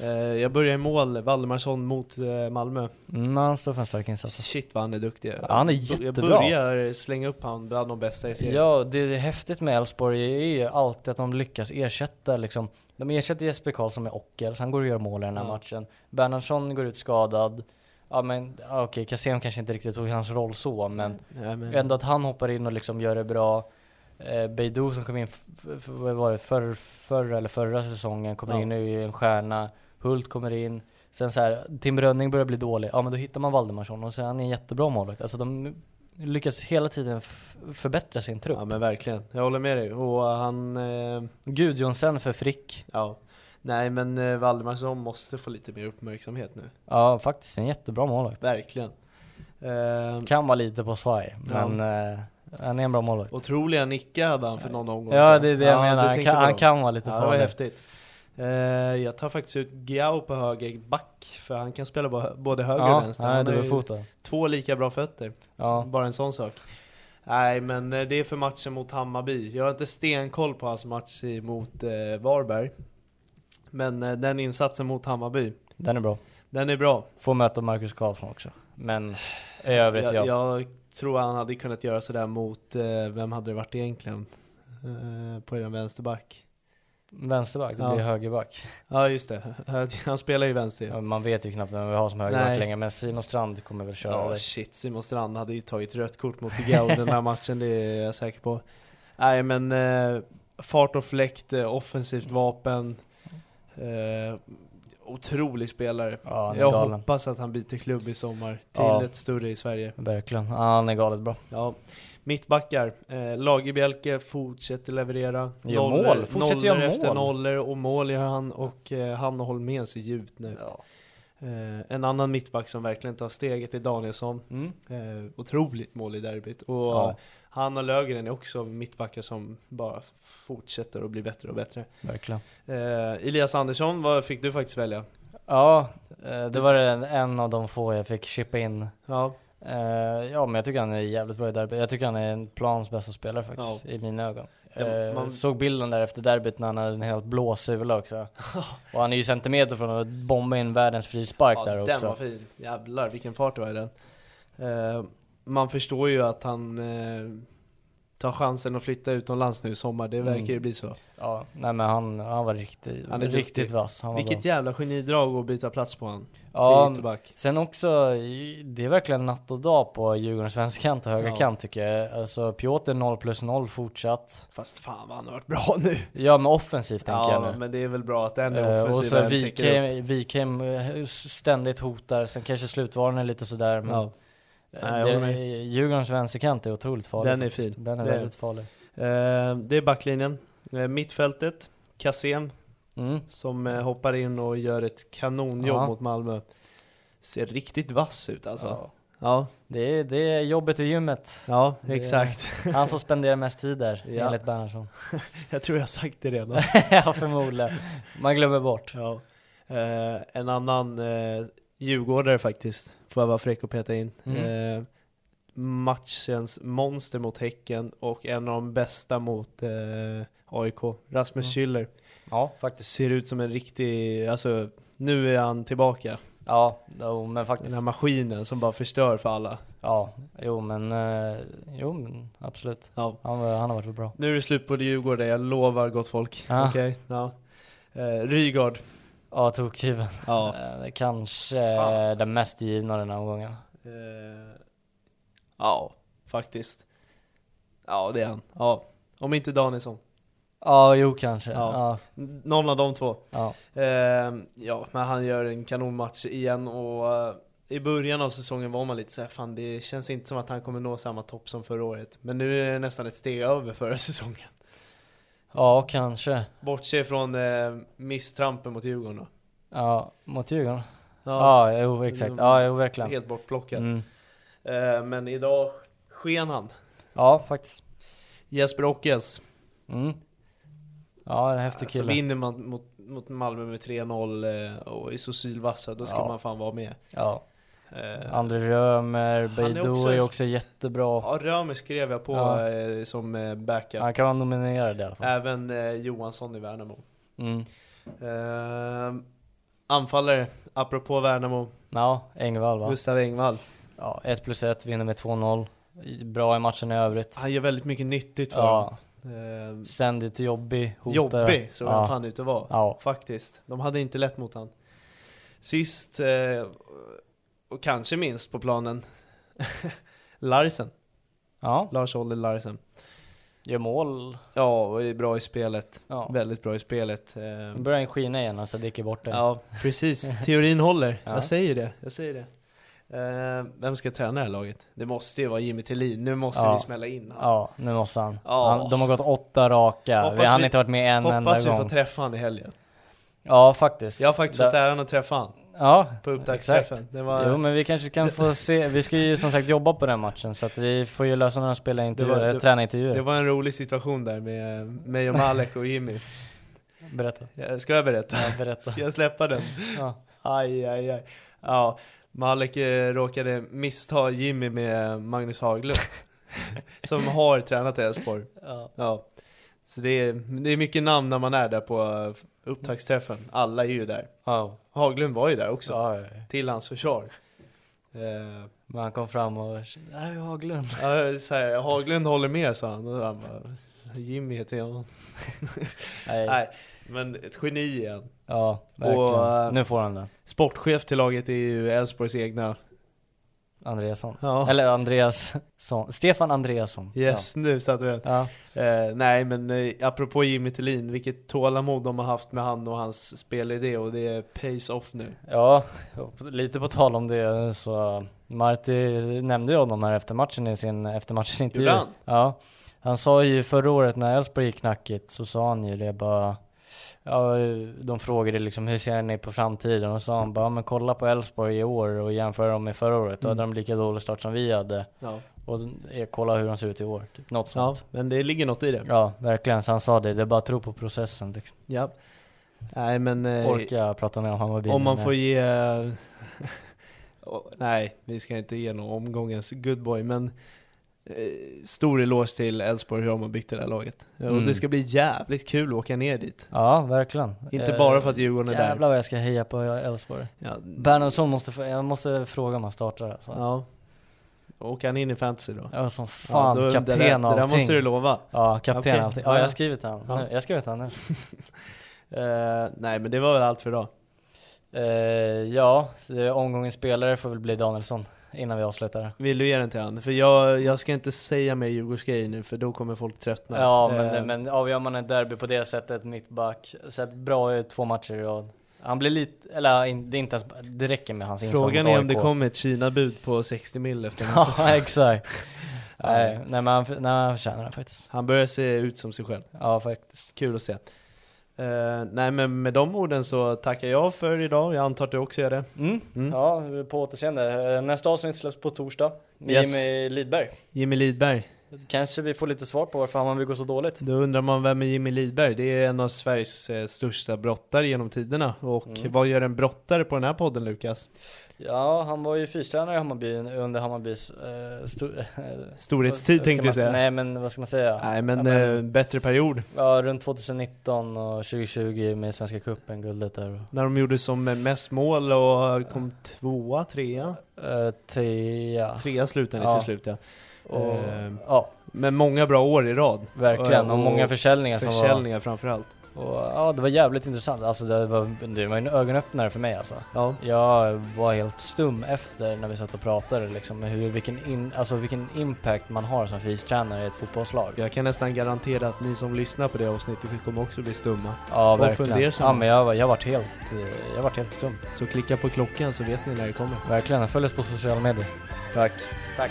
Eh, jag börjar i mål, Valdemarsson mot eh, Malmö. Mm, han står för en stark insats. Shit vad han är duktig. Ja, han är Jag jättebra. börjar slänga upp han bland de bästa i serien. Ja, det är häftigt med Elfsborg är ju alltid att de lyckas ersätta liksom. De ersätter Jesper Karlsson med Ockels, han går och gör mål i den här Ja. matchen. Bernhardsson går ut skadad. Ja men ja, okej, Kassem kanske inte riktigt tog hans roll så, men Nej, men, ändå att han hoppar in och liksom gör det bra. Eh, Beidou som kom in, vad var det, förr, förra eller förra säsongen, kommer Ja. in nu i en stjärna. Hult kommer in. Sen så här, Tim Rönning börjar bli dålig, ja men då hittar man Valdemarsson och är han en jättebra målvakt. Alltså de lyckas hela tiden förbättra sin trupp. ja men verkligen, jag håller med dig. Och han, eh, Gudjonsen för Frick. ja. Nej men eh, Valdemarsson måste få lite mer uppmärksamhet nu. Ja faktiskt en jättebra målvakt. Verkligen. Eh, Kan vara lite på svaj, Ja. men eh, han är en bra målvakt. otroliga nickar hade han för någon omgång Ja det är det jag Ja, menar, han kan, han kan vara lite Ja, det var farlig. häftigt. Jag tar faktiskt ut Giao på höger back, för han kan spela både höger och Ja, vänster. han Han har två lika bra fötter. Ja. Bara en sån sak. Nej men det är för matchen mot Hammarby. Jag har inte stenkoll på hans match mot Varberg. Men eh, den insatsen mot Hammarby, Den är bra. den är bra. Får möta Marcus Karlsson också. Men i övrigt ja. Jag, jag tror han hade kunnat göra sådär mot, eh, vem hade det varit egentligen? Eh, på en vänsterback. Vänsterback, det Ja. blir högerback. Ja just det, han spelar ju vänster. Ja, man vet ju knappt vem vi har som högerback Nej. längre, men Simon Strand kommer väl köra Ja shit, Simon Strand hade ju tagit rött kort mot Gao den här matchen, det är jag säker på. Nej men eh, fart och fläkt, offensivt vapen. Eh, otrolig spelare. Ja, jag galen. hoppas att han byter klubb i sommar till Ja. ett större i Sverige. Verkligen. Ja, han är galet bra. Ja. Mittbackar, eh, Lagerbjälke fortsätter leverera. Gör mål, fortsätter göra efter mål. nollor och mål gör han och eh, han har hållit med sig Jutnut. Ja. Eh, en annan mittback som verkligen tar steget är Danielsson. Mm. Eh, otroligt mål i derbyt. Och Ja. Han och Löfgren är också mittbackar som bara fortsätter att bli bättre och bättre. Verkligen. Eh, Elias Andersson, vad fick du faktiskt välja? Ja, eh, det var en, en av de få jag fick chippa in. Ja, Eh, ja, men jag tycker han är jävligt bra i derby. Jag tycker han är en plans bästa spelare faktiskt, i mina ögon. Ja, Eh, man- Såg bilden där efter derbyt när han hade en helt blå sula också. och han är ju centimeter från att bomba in världens frispark ja där den också. var fin. Jävlar vilken fart det var i den. Man förstår ju att han eh, tar chansen att flytta utomlands nu i sommar. Det verkar Mm. ju bli så. Ja, nej men han, han var riktigt, Han är riktigt duktig. vass. Han var Vilket bra. jävla genidrag att byta plats på han. Ja, sen också, det är verkligen natt och dag på Djurgårdens vänsterkant och högerkant tycker jag. Alltså Piotr 0 plus 0 fortsatt. Fast fan vad han har varit bra nu. Ja men offensivt tänker jag Ja, nu. men det är väl bra att den är och offensiv. så en täcker upp. Wikheim, eh, ständigt hotar, sen kanske slutvaren är lite sådär men Ja. Nej, jag håller det, med. Djurgårdens vänsterkant är otroligt farlig Den är fin. Den är Det väldigt farlig. Eh, det är backlinjen. Eh, mittfältet, Kassem Mm. som eh, hoppar in och gör ett kanonjobb Ja. mot Malmö. Ser riktigt vass ut alltså. Ja. Ja, Det, är, det är jobbet i gymmet. ja, Det exakt. Han som spenderar mest tid där, Ja. enligt Bernhardsson. Jag tror jag har sagt det redan. ja förmodligen. Man glömmer bort. ja. En annan djurgårdare faktiskt, får jag vara fräck och peta in. Mm. Eh, matchens monster mot Häcken och en av de bästa mot eh, AIK, Rasmus Mm. Schüller. Ja faktiskt. Ser ut som en riktig, alltså nu är han tillbaka. Ja, jo, men Den faktiskt. här maskinen som bara förstör för alla. Ja, jo men, eh, jo men absolut. Ja. Han, han har varit bra. Nu är det slut på det Djurgården, jag lovar gott folk. Ja. Okej, ja. Eh, Rygaard. Ja, tokgiven. Ja. Eh, kanske Fan, är alltså. den mest givna den här omgången. Eh, ja, faktiskt. Ja, det är han. Ja. Om inte Danielsson. Ja, jo kanske. Ja. Ja. Någon av de två. ja. Eh, ja, men han gör en kanonmatch igen och eh, i början av säsongen var man lite såhär, fan det känns inte som att han kommer nå samma topp som förra året. Men nu är det nästan ett steg över förra säsongen. Ja, kanske. Bortse från eh, misstrampen mot Djurgården då. Ja, mot Djurgården. Ja, jo exakt. Ja, jo verkligen. Helt bortplockad. Mm. Eh, men idag sken han. Ja, faktiskt. Jesper Ockels. Mm. Ja, en häftig Så kille. vinner man mot, mot Malmö med 3-0 eh, och är så sylvassa, då ska Ja. man fan vara med. Ja. Eh, André Römer, Han är Beidou också är också jättebra. ja, Römer skrev jag på Ja. eh, som eh, backup. Han kan vara nominerad i alla fall. Även eh, Johansson i Värnamo. Mm. Eh, anfallare, apropå Värnamo, Ja, Engvall va? Gustav Engvall. Ja, 1 plus 1, vinner med 2-0. Bra i matchen i övrigt. Han gör väldigt mycket nyttigt för Ja, dem. Eh, ständigt jobbig, hotare. jobbig såg ja. han fan ut att vara. Ja. Faktiskt. De hade inte lätt mot han. Sist, eh, och kanske minst på planen, Larsen. Ja, Lars-Olle Larsen. gör mål. Ja, och är bra i spelet. Ja. Väldigt bra i spelet. Nu börjar han skina igen och Sadiq är borta. Ja, precis. Teorin håller. Ja. Jag säger det. Jag säger det. Eh, vem ska träna det här laget? Det måste ju vara Jimmy Tillin. Nu måste Ja. vi smälla in han. Ja, nu måste han. Ja. han de har gått åtta raka. Hoppas vi, han vi- inte varit med en enda Hoppas vi gång. får träffa han i helgen. Ja, faktiskt. Jag har faktiskt fått äran att träffa han Ja, på upptaktsträffen. Det var, Jo men vi kanske kan få se, vi ska ju som sagt jobba på den matchen så att vi får ju lösa några spelarintervjuer, Det var- det- tränarintervjuer. det var en rolig situation där med mig och Malek och Jimmy. Berätta. Ska jag berätta? Ja, berätta. Ska jag släppa den? Ja. Aj, aj, aj. Ja, Malek eh, råkade missta Jimmy med Magnus Haglund. som har tränat i Elfsborg. Ja. Ja. Så det är, det är mycket namn när man är där på upptaktsträffen. Alla är ju där. Ja. Haglund var ju där också. Ja. Till hans försvar. Eh, Men han kom fram och, det här är Haglund. ja, så här, Haglund håller med sa han. Och han bara, Jimmy heter jag. Nej. Nej, men ett geni igen. Ja, verkligen. Och, äh, nu får han den. Sportchef till laget är ju Elfsborgs egna. Andreasson. Ja. Eller Andreasson. Stefan Andreasson. Yes, nu satt vi den. Ja. Eh, nej men eh, apropå Jimmy Tillin, vilket tålamod de har haft med han och hans spelidé och det pays off nu. Ja, lite på tal om det så Marti nämnde ju honom här efter matchen i sin eftermatchintervju. Ja. Han sa ju förra året när Elfsborg gick knackigt så sa han ju det bara Ja, de frågade liksom hur ser ni på framtiden? Och sa han bara, ja, men kolla på Elfsborg i år och jämför dem med förra året. Då hade Mm. de lika dålig start som vi hade. Ja. Och eh, kolla hur de ser ut i år. Typ något ja, sånt. men det ligger något i det. Ja, verkligen. Så han sa det, det är bara att tro på processen. Liksom. Ja. Nej men eh, Orkar jag prata med om Hammarby? om man får eh, ge... nej, vi ska inte ge någon omgångens goodboy men eh, Stor eloge till Elfsborg hur de har byggt det där laget. Och Mm. det ska bli jävligt kul att åka ner dit. Ja, verkligen. Inte Eh, bara för att Djurgården är där. Jävlar vad jag ska heja på Elfsborg. Ja, Bernhardsson måste, jag måste fråga om han startar alltså. ja. Åker han in i fantasy då? Ja, som fan, Ja, då- kapten det där, och Det där allting. måste du lova. Ja, kapten Okej, allting. ja, Ja, jag ja. har skrivit han. Ja. Nu, jag skrivit han nu. Eh, nej men det var väl allt för idag. Eh, ja, omgångens spelare får väl bli Danielsson innan vi avslutar. Vill du ge den till han? För jag, jag ska inte säga mer Djurgårdsgrejer nu för då kommer folk tröttna. Ja, men, Eh, men avgör man ett derby på det sättet, mittback, sett bra ut två matcher i rad. Han blir lite, eller det är inte ens, det räcker med hans insats Frågan är om det kommer ett Kina-bud på 60 mil efter nästa säsong. Ja, exakt. Nej, nej men han, nej, han förtjänar det faktiskt. Han börjar se ut som sig själv. Ja, faktiskt. Kul att se. Eh, nej men med de orden så tackar jag för idag. Jag antar att du också gör det. Mm. Mm. Ja, på återseende. Eh, Nästa avsnitt släpps på torsdag med Yes. Jimmy Lidberg. Jimmy Lidberg. Kanske vi får lite svar på varför Hammarby går så dåligt. Då undrar man vem är Jimmy Lidberg? Det är en av Sveriges eh, största brottare genom tiderna. Och Mm. vad gör en brottare på den här podden Lukas? Ja, han var ju fystränare i Hammarby under Hammarbys eh, stor, eh, Storhetstid tänkte jag säga. Nej men vad ska man säga? Nej men, Ja, men- eh, bättre period. Ja, runt 2019 och 2020 med Svenska Cupen, guldet där. När de gjorde som mest mål och kom tvåa, trea? Uh, trea. Trea slutade Ja. till slut ja. Och, Eh, ja, Men många bra år i rad. verkligen. Och, många försäljningar som var... Försäljningar framförallt. Och, ja, det var jävligt intressant. Alltså det var, det var en ögonöppnare för mig alltså. Ja. Jag var helt stum efter när vi satt och pratade liksom hur, vilken, in, alltså vilken impact man har som fystränare i ett fotbollslag. Jag kan nästan garantera att ni som lyssnar på det avsnittet kommer också bli stumma. Ja, Och verkligen. Ja, men jag, jag vart helt, eh, jag vart helt stum. Så klicka på klockan så vet ni när det kommer. Verkligen. Följ oss på sociala medier. Tack. Tack.